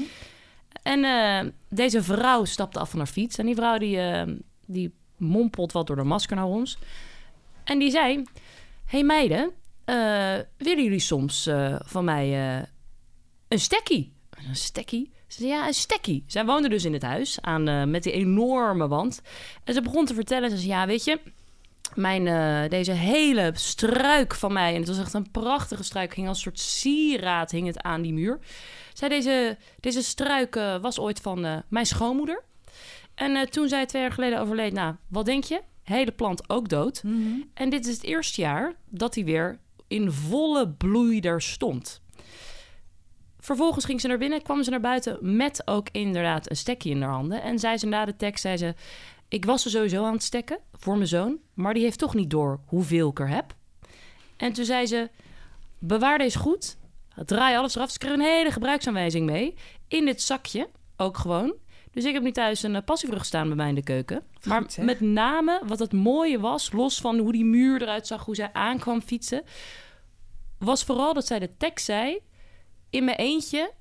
A: En eh, deze vrouw stapte af van haar fiets. En die vrouw die, eh, die mompelt wat door de masker naar ons. En die zei... hey meiden, eh, willen jullie soms van mij een stekkie? Een stekkie? Ze zei, ja, een stekkie. Zij woonde dus in het huis aan, eh, met die enorme wand. En ze begon te vertellen. Ze zei, ja, weet je... Mijn, eh, deze hele struik van mij... en het was echt een prachtige struik... hing als een soort sieraad hing het aan die muur. Zij, deze, deze struik eh, was ooit van mijn schoonmoeder. En toen zij twee jaar geleden overleed, nou, wat denk je? Hele plant ook dood.
B: Mhm.
A: En dit is het eerste jaar dat hij weer in volle bloei daar stond. Vervolgens ging ze naar binnen, kwam ze naar buiten met ook inderdaad een stekje in haar handen. En zei ze na de tekst, zei ze, ik was er sowieso aan het stekken voor mijn zoon, maar die heeft toch niet door hoeveel ik er heb. En toen zei ze, bewaar deze goed, draai alles eraf. Ze kreeg een hele gebruiksaanwijzing mee, in dit zakje, ook gewoon. Dus ik heb nu thuis een uh, passievrucht staan bij mij in de keuken. Maar
B: Goed,
A: met name wat het mooie was, los van hoe die muur eruit zag, hoe zij aankwam fietsen, was vooral dat zij de tekst zei: In mijn eentje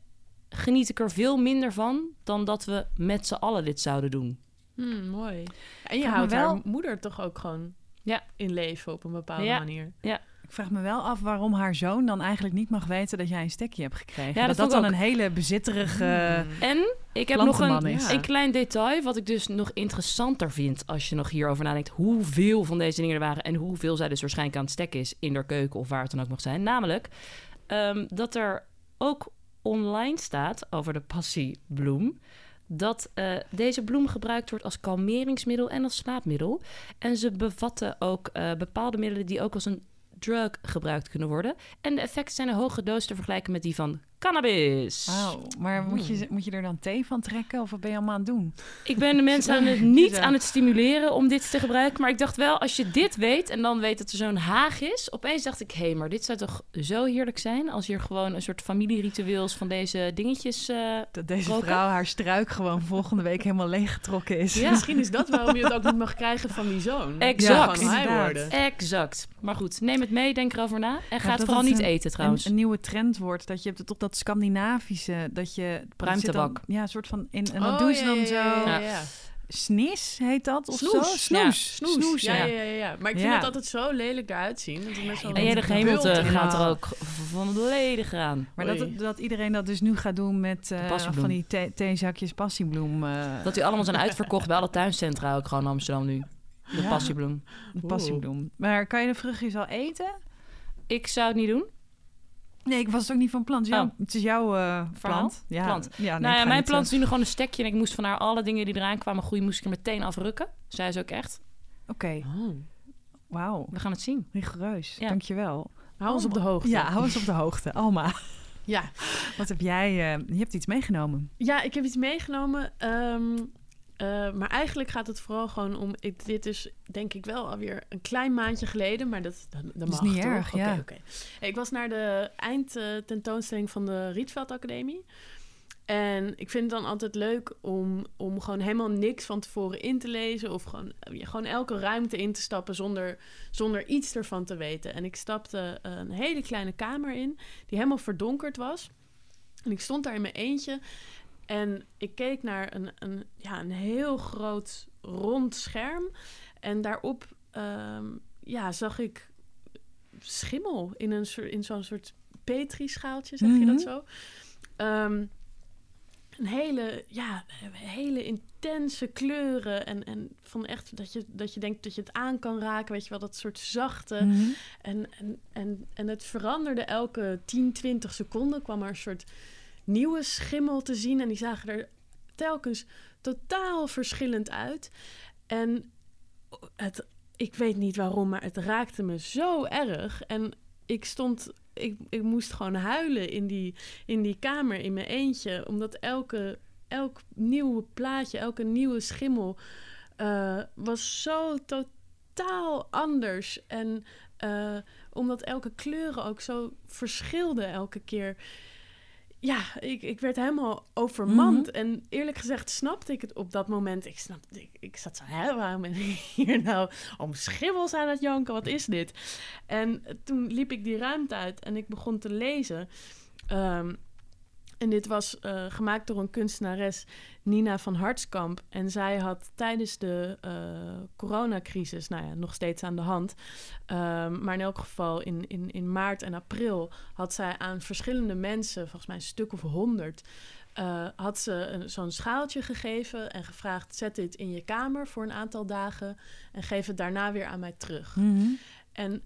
A: geniet ik er veel minder van dan dat we met z'n allen dit zouden doen.
C: Hmm, mooi. En je houdt
B: wel-
C: haar moeder toch ook gewoon
A: Ja.
C: in leven op een bepaalde
A: Ja.
C: manier.
B: Ik vraag me wel af waarom haar zoon dan eigenlijk niet mag weten dat jij een stekje hebt gekregen.
A: Ja,
B: dat
A: dat
B: dan een hele bezitterige...
A: En ik heb nog een,
B: is.
A: een klein detail, wat ik dus nog interessanter vind als je nog hierover nadenkt. Hoeveel van deze dingen er waren en hoeveel zij dus waarschijnlijk aan het stekken is in haar keuken of waar het dan ook mag zijn. Namelijk ehm, dat er ook online staat over de passiebloem dat eh, deze bloem gebruikt wordt als kalmeringsmiddel en als slaapmiddel. En ze bevatten ook eh, bepaalde middelen die ook als een drug gebruikt kunnen worden. En de effecten zijn een hoge doos te vergelijken met die van cannabis.
B: Wauw, maar moet
A: Hmm.
B: je, moet je er dan thee van trekken of wat ben je allemaal aan het doen?
A: Ik ben de mensen aan het, niet
B: Ja.
A: aan het stimuleren om dit te gebruiken. Maar ik dacht wel, als je dit weet en dan weet dat er zo'n haag is. Opeens dacht ik, hé, hey, maar dit zou toch zo heerlijk zijn... als hier gewoon een soort familieritueels van deze dingetjes... eh,
B: Dat deze
A: Roken?
B: vrouw haar struik gewoon volgende week helemaal leeggetrokken is.
A: Ja.
C: Misschien is dat waarom je het ook niet mag krijgen van die zoon.
A: Exact.
C: Worden.
A: Exact. Maar goed, neem het mee, denk erover na. En ga
B: dat
A: het vooral
B: het
A: niet
B: een-
A: eten trouwens.
B: Een, een nieuwe trend wordt. Dat je hebt het op dat Scandinavische, dat je... Dan- Ja, een soort van... In, en dat
C: Oh,
B: doen ze
C: ja,
B: dan
C: ja,
B: zo...
C: ja.
B: Snis heet dat of
C: Snoes.
B: zo?
C: Ja,
B: Snoes.
C: Snoes. ja,
B: ja.
C: ja, ja, ja. Maar ik vind
B: Ja.
C: het altijd zo lelijk eruit zien. Dat
A: en jij de gehemelte gaat er ook volledig aan.
B: Maar
C: Oei.
B: dat, dat iedereen dat dus nu gaat doen met eh,
A: passiebloem.
B: van die thee- theezakjes passiebloem. eh,
A: Dat die allemaal zijn uitverkocht bij alle tuincentra ook gewoon in Amsterdam nu. De
B: Ja.
A: passiebloem.
B: passiebloem. Maar kan je de vruchtjes al eten?
A: Ik zou het niet doen.
B: Nee, ik was het ook niet van plan. Het is jouw,
A: Oh.
B: het is jouw eh,
A: Verhaal?
B: plant. Ja,
A: Plant.
B: Ja, nee,
A: nou ja, mijn plant
B: eh,
A: is nu nog gewoon een stekje. En ik moest van haar alle dingen die eraan kwamen groeien, moest ik er meteen afrukken. Zij is ook echt.
B: Oké,
C: Oh.
B: wauw.
A: We gaan het zien.
B: Rigoureus.
A: Ja.
B: Dankjewel.
C: Hou ons op de hoogte.
B: Ja, hou eens op de hoogte. Alma,
C: Ja.
B: wat heb jij... eh, je hebt iets meegenomen.
C: Ja, ik heb iets meegenomen. ehm, eh, maar eigenlijk gaat het vooral gewoon om... Ik, dit is denk ik wel alweer een klein maandje geleden. Maar dat, dat, dat
B: is
C: mag
B: niet
C: toch?
B: erg,
C: Oké,
B: ja.
C: Ik was naar de eindtentoonstelling van de Rietveld Academie. En ik vind het dan altijd leuk om, om gewoon helemaal niks van tevoren in te lezen. Of gewoon, gewoon elke ruimte in te stappen zonder, zonder iets ervan te weten. En ik stapte een hele kleine kamer in die helemaal verdonkerd was. En ik stond daar in mijn eentje. En ik keek naar een, een, ja, een heel groot rond scherm. En daarop ehm, ja, zag ik schimmel in, een soort, in zo'n soort petrischaaltje, zeg je
B: Mhm.
C: dat zo? Ehm, een hele, ja, hele intense kleuren. En, en van echt dat je, dat je denkt dat je het aan kan raken. Weet je wel, dat soort zachte.
B: Mhm.
C: En, en, en, en het veranderde elke 10, 20 seconden. kwam er een soort nieuwe schimmel te zien. En die zagen er telkens totaal verschillend uit. En het, ik weet niet waarom, maar het raakte me zo erg. En ik stond, ik, ik moest gewoon huilen in die, in die kamer in mijn eentje. Omdat elke, elk nieuwe plaatje, elke nieuwe schimmel eh, was zo totaal anders. En eh, omdat elke kleuren ook zo verschilden elke keer. Ja, ik, ik werd helemaal overmand. En eerlijk gezegd snapte ik het op dat moment. Ik, snapte, ik, ik zat zo, hè, waarom ben ik hier nou om schimmels aan het janken? Wat is dit? En toen liep ik die ruimte uit en ik begon te lezen. Ehm, en dit was eh, gemaakt door een kunstenares, Nina van Hartskamp. En zij had tijdens de eh, coronacrisis, nou ja, nog steeds aan de hand. ehm, maar in elk geval in, in, in maart en april had zij aan verschillende mensen, volgens mij een stuk of honderd, eh, had ze een- zo'n schaaltje gegeven en gevraagd: zet dit in je kamer voor een aantal dagen en geef het daarna weer aan mij terug.
B: Mhm.
C: En,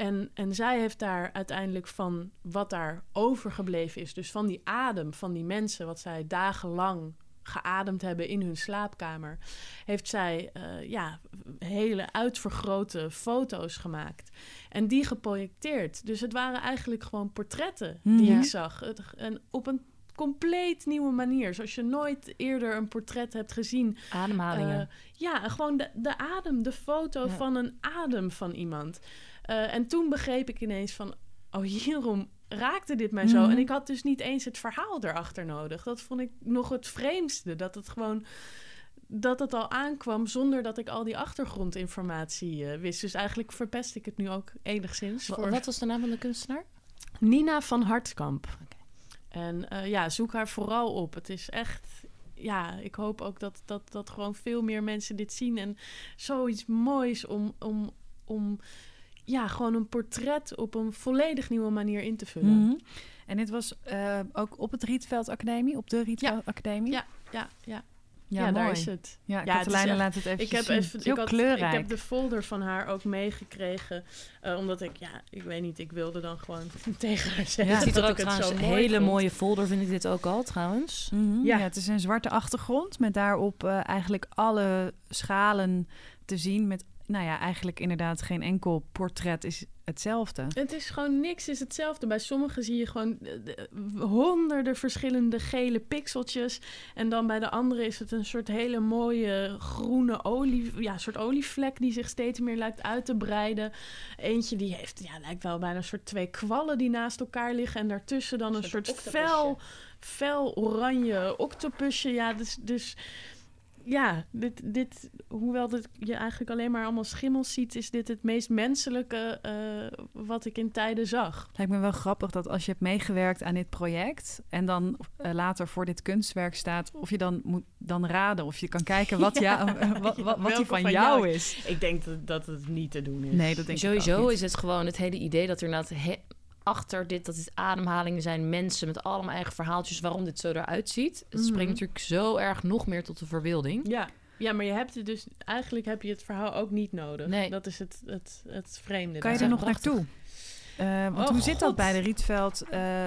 C: en, en zij heeft daar uiteindelijk van wat daar overgebleven is, dus van die adem van die mensen, wat zij dagenlang geademd hebben in hun slaapkamer, heeft zij eh, ja, hele uitvergrote foto's gemaakt en die geprojecteerd. Dus het waren eigenlijk gewoon portretten die
B: Mhm.
C: ik zag. Het, en op een compleet nieuwe manier, zoals je nooit eerder een portret hebt gezien
A: Ademhalingen.
C: eh, ja, gewoon de, de adem, de foto
A: Ja.
C: van een adem van iemand. Eh, en toen begreep ik ineens van, oh hierom raakte dit mij zo.
B: Mhm.
C: En ik had dus niet eens het verhaal erachter nodig. Dat vond ik nog het vreemdste. Dat het gewoon, dat het al aankwam zonder dat ik al die achtergrondinformatie eh, wist. Dus eigenlijk verpest ik het nu ook enigszins. Voor
A: Wat was de naam van de kunstenaar?
C: Nina van Hartkamp. En eh, ja, zoek haar vooral op. Het is echt. Ja, ik hoop ook dat, dat, dat gewoon veel meer mensen dit zien. En zoiets moois om, om, om ja, gewoon een portret op een volledig nieuwe manier in te vullen.
B: Mhm. En dit was eh, ook op het Rietveld Academie, op de Rietveld Academie?
C: Ja. Ja, ja.
B: Ja,
C: Ja, daar is het.
B: Ja,
C: Ja, het is
B: Katelijne
C: echt-
B: laat het even
C: Ik heb,
B: zien.
C: even,
B: Heel
C: ik, had,
B: kleurrijk.
C: ik heb de folder van haar ook meegekregen. eh, omdat ik, ja, ik weet niet, ik wilde dan gewoon tegen haar zeggen.
B: Ja.
A: Het ziet er
C: dat
A: ook trouwens een
C: mooi
A: hele
C: vond.
A: mooie folder, vind ik dit ook al trouwens.
B: Mhm, ja.
C: Ja.
B: het is een zwarte achtergrond met daarop eh, eigenlijk alle schalen te zien. Met, nou ja, eigenlijk inderdaad geen enkel portret is hetzelfde.
C: Het is gewoon niks, is hetzelfde. Bij sommigen zie je gewoon eh, de- honderden verschillende gele pixeltjes. En dan bij de andere is het een soort hele mooie groene olie, ja, soort olievlek die zich steeds meer lijkt uit te breiden. Eentje die heeft, ja, lijkt wel bijna een soort twee kwallen die naast elkaar liggen. En daartussen dan een, soort, fel, fel oranje octopusje. Ja, dus, dus ja, dit, dit, hoewel dit, je eigenlijk alleen maar allemaal schimmels ziet, is dit het meest menselijke eh, wat ik in tijden zag.
B: Lijkt me wel grappig dat als je hebt meegewerkt aan dit project en dan eh, later voor dit kunstwerk staat, of je dan moet dan raden of je kan kijken wat,
C: Ja,
B: eh, wat, wat, wat die van,
C: van
B: jou
C: jou
B: is.
C: Ik denk dat, dat het niet te doen is.
B: Nee, dat denk ik
A: Sowieso
B: ook niet.
A: is het gewoon het hele idee dat er inderdaad he- achter dit, dat dit ademhalingen zijn, mensen met allemaal eigen verhaaltjes waarom dit zo eruit ziet. Het
C: Mhm.
A: springt natuurlijk zo erg nog meer tot de verbeelding.
C: Ja. ja, maar je hebt het dus... Eigenlijk heb je het verhaal ook niet nodig.
A: Nee.
C: Dat is het, het, het vreemde.
B: Kan je
C: daar.
B: er nog
A: prachtig.
B: naartoe? Eh, want
C: Oh,
B: hoe zit dat
C: God.
B: bij de Rietveld? Eh,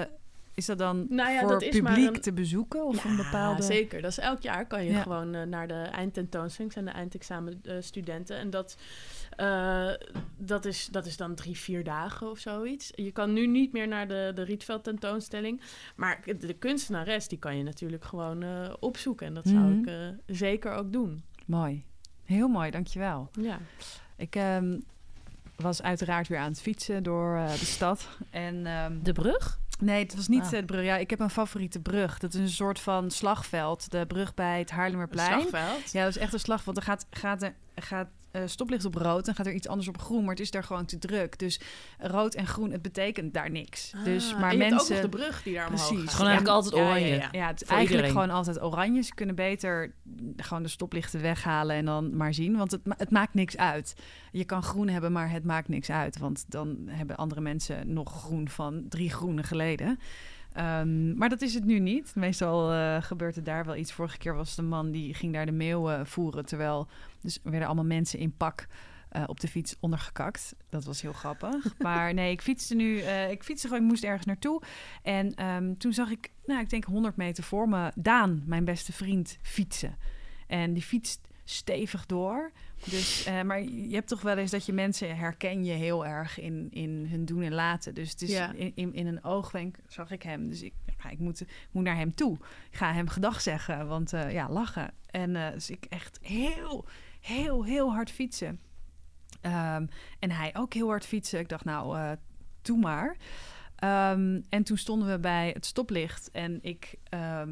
B: is dat dan
C: Nou ja,
B: voor
C: dat is
B: publiek
C: een-
B: te bezoeken of
C: Ja,
B: een bepaalde...
C: zeker. Dat is elk jaar kan je
B: Ja.
C: gewoon eh, naar de eindtentoonstelling. zijn de eindexamenstudenten. en dat, eh, dat, is, dat is dan drie, vier dagen of zoiets. Je kan nu niet meer naar de, de Rietveld tentoonstelling. Maar de, kunstenares, die kan je natuurlijk gewoon eh, opzoeken. En dat zou
B: Mhm.
C: ik eh, zeker ook doen.
B: Mooi. Heel mooi, dankjewel.
C: Ja.
B: Ik ehm, was uiteraard weer aan het fietsen door eh, de stad. En, ehm,
A: De brug?
B: nee, het was niet
A: Ah.
B: de brug. Ja, ik heb een favoriete brug. Dat is een soort van slagveld. De brug bij het Haarlemmerplein.
C: Slagveld.
B: Ja, dat is echt een slag. Want er gaat, gaat, er, gaat eh, stoplicht op rood. Dan gaat er iets anders op groen. Maar het is daar gewoon te druk. Dus rood en groen, het betekent daar niks. dus,
C: Ah,
B: maar
C: en je hebt
B: mensen...
C: ook nog de brug die daar omhoog
B: Precies.
C: gaat.
A: Gewoon eigenlijk altijd oranje.
B: Ja, het is eigenlijk
A: iedereen.
B: gewoon altijd oranje. Ze kunnen beter gewoon de stoplichten weghalen en dan maar zien. Want het, ma- het maakt niks uit. Je kan groen hebben, maar het maakt niks uit. Want dan hebben andere mensen nog groen van drie groenen geleden. Ehm, maar dat is het nu niet. Meestal eh, gebeurt er daar wel iets. Vorige keer was de man die ging daar de eh, voeren. Terwijl dus er werden allemaal mensen in pak eh, op de fiets ondergekakt. Dat was heel grappig. maar nee, ik fietste nu. eh, ik fietste gewoon. Ik moest ergens naartoe. En ehm, toen zag ik, nou, ik denk 100 meter voor me, Daan, mijn beste vriend, fietsen. En die fietst stevig door. Dus, eh, maar je hebt toch wel eens dat je mensen herken je heel erg in, in hun doen en laten. Dus het is
C: Ja.
B: in, in, in een oogwenk zag ik hem. Dus ik, ja, ik moet, moet naar hem toe. Ik ga hem gedag zeggen, want ja, lachen. En dus ik echt heel, heel, heel hard fietsen. Ehm, en hij ook heel hard fietsen. Ik dacht, nou, eh doe maar. Ehm, en toen stonden we bij het stoplicht en ik ehm,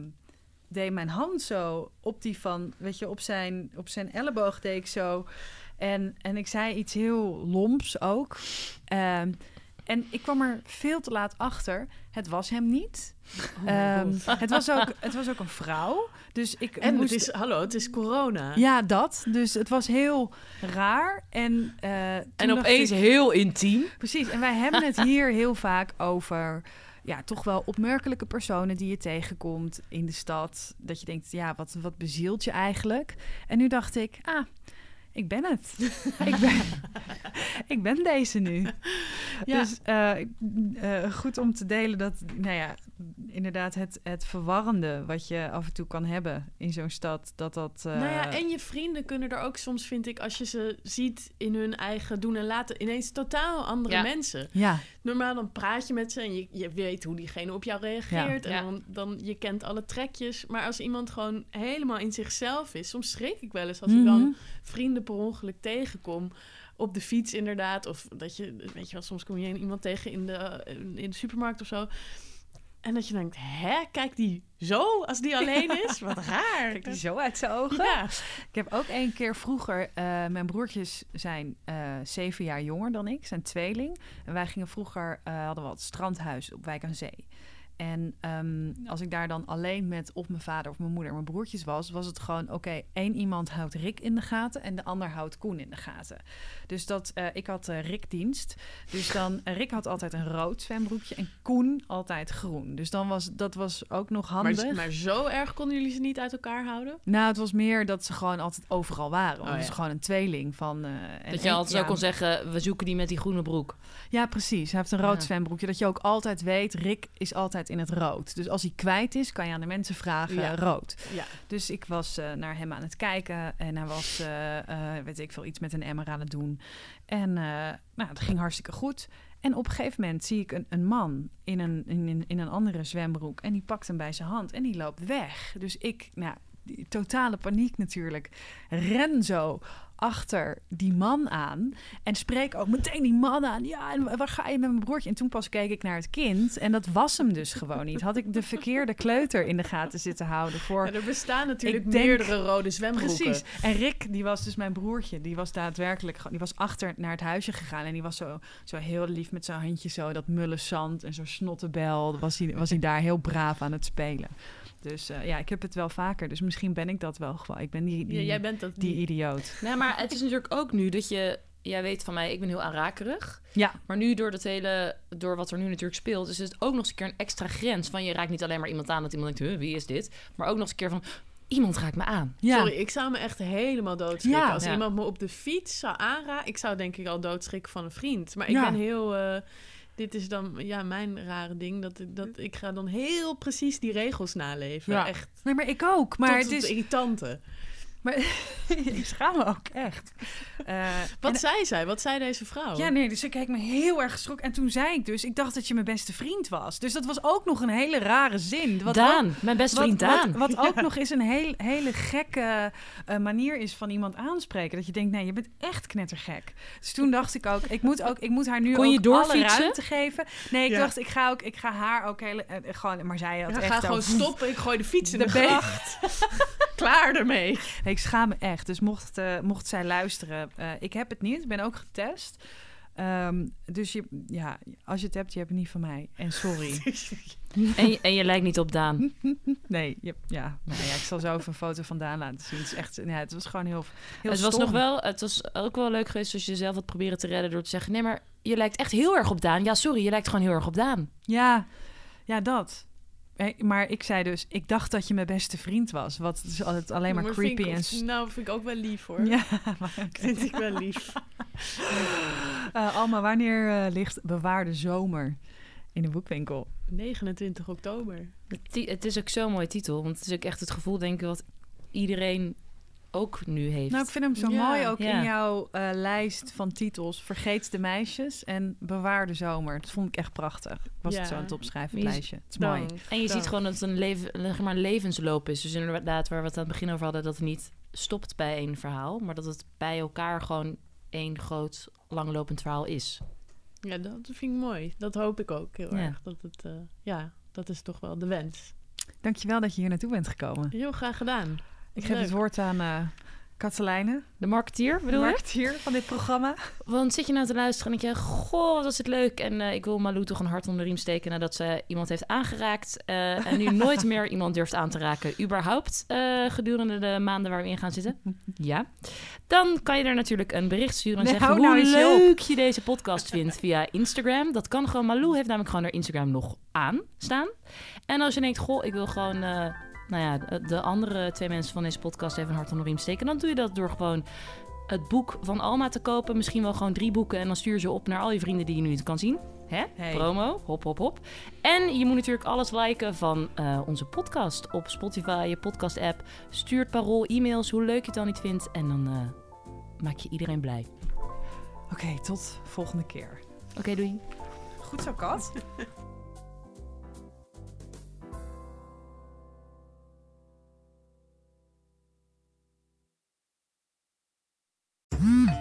B: deed mijn hand zo op die van, weet je, op zijn, op zijn elleboog deed ik zo. En, en ik zei iets heel loms ook. Ehm, en ik kwam er veel te laat achter. Het was hem niet.
C: Oh
B: Ehm, het, was ook, het was ook een vrouw. Dus ik
C: En
B: moest...
C: het is, hallo, het is corona.
B: Ja, dat. Dus het was heel raar. En, toen
A: En opeens
B: ik-
A: heel intiem.
B: Precies, en wij hebben het hier heel vaak over ja, toch wel opmerkelijke personen die je tegenkomt in de stad. Dat je denkt, ja, wat, wat bezielt je eigenlijk? En nu dacht ik, ah, ik ben het. ik, ben, ik ben deze nu.
C: Ja.
B: Dus eh, eh, goed om te delen dat, nou ja, inderdaad het, het verwarrende wat je af en toe kan hebben in zo'n stad, dat dat... eh,
C: Nou ja, en je vrienden kunnen er ook soms, vind ik, als je ze ziet in hun eigen doen en laten, ineens totaal andere
A: Ja.
C: mensen.
B: Ja,
C: Normaal dan praat je met ze en je, je weet hoe diegene op jou reageert.
A: Ja.
C: En dan, dan je kent alle trekjes. Maar als iemand gewoon helemaal in zichzelf is, soms schrik ik wel eens als ik
B: Mhm.
C: dan vrienden per ongeluk tegenkom. Op de fiets inderdaad. Of dat je, weet je wel, soms kom je iemand tegen in de, in de supermarkt of zo. En dat je denkt, hè, kijk die zo als die alleen is? Wat raar.
B: kijk die zo uit zijn ogen.
C: Ja.
B: Ik heb ook één keer vroeger, eh, mijn broertjes zijn eh, zeven jaar jonger dan ik, zijn tweeling. En wij gingen vroeger, eh, hadden we het strandhuis op Wijk aan Zee. En ehm, als ik daar dan alleen met of mijn vader of mijn moeder en mijn broertjes was, was het gewoon: oké, één iemand houdt Rick in de gaten en de ander houdt Koen in de gaten. Dus dat eh, ik had uh, Rick dienst. Dus dan uh, Rick had altijd een rood zwembroekje en Koen altijd groen. Dus dan was dat was ook nog handig.
C: Maar, maar zo erg konden jullie ze niet uit elkaar houden?
B: Nou, het was meer dat ze gewoon altijd overal waren.
A: Oh,
B: dus
A: ja.
B: gewoon een tweeling van.
A: dat je altijd zo kon zeggen: we zoeken die met die groene broek.
B: Ja, precies. Hij heeft een rood
A: Ja.
B: zwembroekje. Dat je ook altijd weet, Rick is altijd in het rood. Dus als hij kwijt is, kan je aan de mensen vragen
C: Ja.
B: rood.
C: Ja.
B: Dus ik was eh, naar hem aan het kijken en hij was, eh, eh, weet ik veel, iets met een emmer aan het doen. En nou, het ging hartstikke goed. En op een gegeven moment zie ik een, een man in een, in, in, in een andere zwembroek en die pakt hem bij zijn hand en die loopt weg. Dus ik, nou, die totale paniek natuurlijk, ren zo achter die man aan en spreek ook meteen die man aan. Ja, en waar ga je met mijn broertje? En toen pas keek ik naar het kind en dat was hem dus gewoon niet. Had ik de verkeerde kleuter in de gaten zitten houden voor...
C: Ja, er bestaan natuurlijk
B: denk-
C: meerdere rode zwembroeken.
B: Precies. En Rick, die was dus mijn broertje. Die was daadwerkelijk gewoon, die was achter naar het huisje gegaan. En die was zo, zo heel lief met zijn handje zo, dat mulle zand en zo'n snottebel. Was hij, was hij daar heel braaf aan het spelen. Dus eh, ja, ik heb het wel vaker. Dus misschien ben ik dat wel gewoon. Ik ben die, die,
C: Ja, jij bent dat
B: die
C: die.
B: idioot.
A: Nee, maar het is natuurlijk ook nu dat je... Jij weet van mij, ik ben heel aanrakerig.
B: Ja.
A: Maar nu door dat hele, door wat er nu natuurlijk speelt, is het ook nog eens een keer een extra grens. Van je raakt niet alleen maar iemand aan dat iemand denkt, huh, wie is dit? Maar ook nog eens een keer van, iemand raakt me aan.
B: Ja.
C: Sorry, ik zou me echt helemaal doodschrikken.
B: Ja.
C: Als
A: Ja.
C: iemand me op de fiets zou aanraken... Ik zou denk ik al doodschrikken van een vriend. Maar ik
B: Ja.
C: ben heel... eh, dit is dan ja, mijn rare ding. Dat, ik- dat ik ga dan heel precies die regels naleven.
B: Ja.
C: Echt
B: Nee, maar ik ook. Maar
C: tot
B: het
C: het
B: is...
C: irritante.
B: Maar ik schaam me ook echt. Eh,
C: Wat
B: en-
C: zei zij? Wat zei deze vrouw?
B: Ja, nee, dus ik keek me heel erg geschrokken. En toen zei ik dus, ik dacht dat je mijn beste vriend was. Dus dat was ook nog een hele rare zin. Wat
A: Daan,
B: ook-
A: mijn beste
B: wat,
A: vriend Daan.
B: Wat, wat ook nog eens een heel, hele gekke eh, manier is van iemand aanspreken. Dat je denkt, nee, je bent echt knettergek. Dus toen dacht ik ook, ik moet, ook, ik moet haar nu
A: Kon je
B: ook alle
A: doorfietsen?
B: ruimte geven. Nee, ik
C: Ja.
B: dacht, ik ga, ook, ik ga haar ook hele... eh, gewoon, maar zij had
C: Ja,
B: echt
C: ga gewoon stoppen. Ik gooi de fiets in de,
B: De been.
C: gracht. Klaar ermee.
B: Nee, ik schaam me echt. Dus mocht, eh, mocht zij luisteren, eh, ik heb het niet. Ik ben ook getest. Ehm, dus je, ja, als je het hebt, je hebt het niet van mij. En sorry.
A: En, je, en je lijkt niet op Daan.
B: Nee, je, ja, nou ja, ik zal zo even een foto van Daan laten zien. Het, is echt, ja, het was gewoon heel, heel
A: het was
B: stom.
A: nog wel, het was ook wel leuk geweest als je jezelf had proberen te redden door te zeggen: nee, maar je lijkt echt heel erg op Daan. Ja, sorry, je lijkt gewoon heel erg op Daan.
B: Ja, ja, dat. Maar ik zei dus, ik dacht dat je mijn beste vriend was. Wat is altijd alleen maar,
C: Maar
B: creepy en...
C: ik, Nou, vind ik ook wel lief hoor.
B: Ja, maar
C: Vind ik wel lief.
B: Eh, Alma, wanneer eh, ligt Bewaarde Zomer in de boekwinkel?
C: 29 oktober.
A: Het is ook zo'n mooie titel, want het is ook echt het gevoel, denk ik, wat iedereen ook nu heeft.
B: Nou, ik vind hem zo
C: Ja.
B: mooi ook
A: Ja.
B: in jouw eh, lijst van titels. Vergeet de meisjes en Bewaar de zomer. Dat vond ik echt prachtig. Was het
C: Ja.
B: zo aan het opschrijven, het
A: is-
B: lijstje. Het is mooi.
A: En je
C: dank.
A: ziet gewoon dat het een, leven, zeg maar een levensloop is. Dus inderdaad, waar we het aan het begin over hadden, dat het niet stopt bij één verhaal, maar dat het bij elkaar gewoon één groot langlopend verhaal is.
C: Ja, dat vind ik mooi. Dat hoop ik ook heel
A: Ja.
C: erg. Dat het, eh, ja, dat is toch wel de wens.
B: Dankjewel dat je hier naartoe bent gekomen.
C: Heel graag gedaan.
B: Ik geef
C: Leuk.
B: het woord aan eh Katelijne,
A: De marketeer,
B: de
A: bedoel je?
B: marketeer van dit programma.
A: Want zit je nou te luisteren en denk je, goh, wat is het leuk. En eh, ik wil Malou toch een hart onder de riem steken nadat ze iemand heeft aangeraakt. eh, en nu nooit meer iemand durft aan te raken. Überhaupt gedurende de maanden waar we in gaan zitten. Ja. Dan kan je er natuurlijk een bericht sturen en
B: Nee,
A: zeggen hoe
B: nou
A: leuk je deze podcast vindt via Instagram. Dat kan gewoon. Malou heeft namelijk gewoon haar Instagram nog aan staan. En als je denkt, goh, ik wil gewoon... eh, nou ja, de- de andere twee mensen van deze podcast even een hart onder de riem steken. Dan doe je dat door gewoon het boek van Alma te kopen. Misschien wel gewoon drie boeken. En dan stuur je ze op naar al je vrienden die je nu niet kan zien. Hè?
B: Hey.
A: Promo. Hop, hop, hop. En je moet natuurlijk alles liken van eh, onze podcast op Spotify, je podcast-app. Stuurt parool, e-mails, hoe leuk je het dan niet vindt. En dan eh, maak je iedereen blij.
B: Oké, tot volgende keer.
A: Oké, doei.
B: Goed zo, Kat.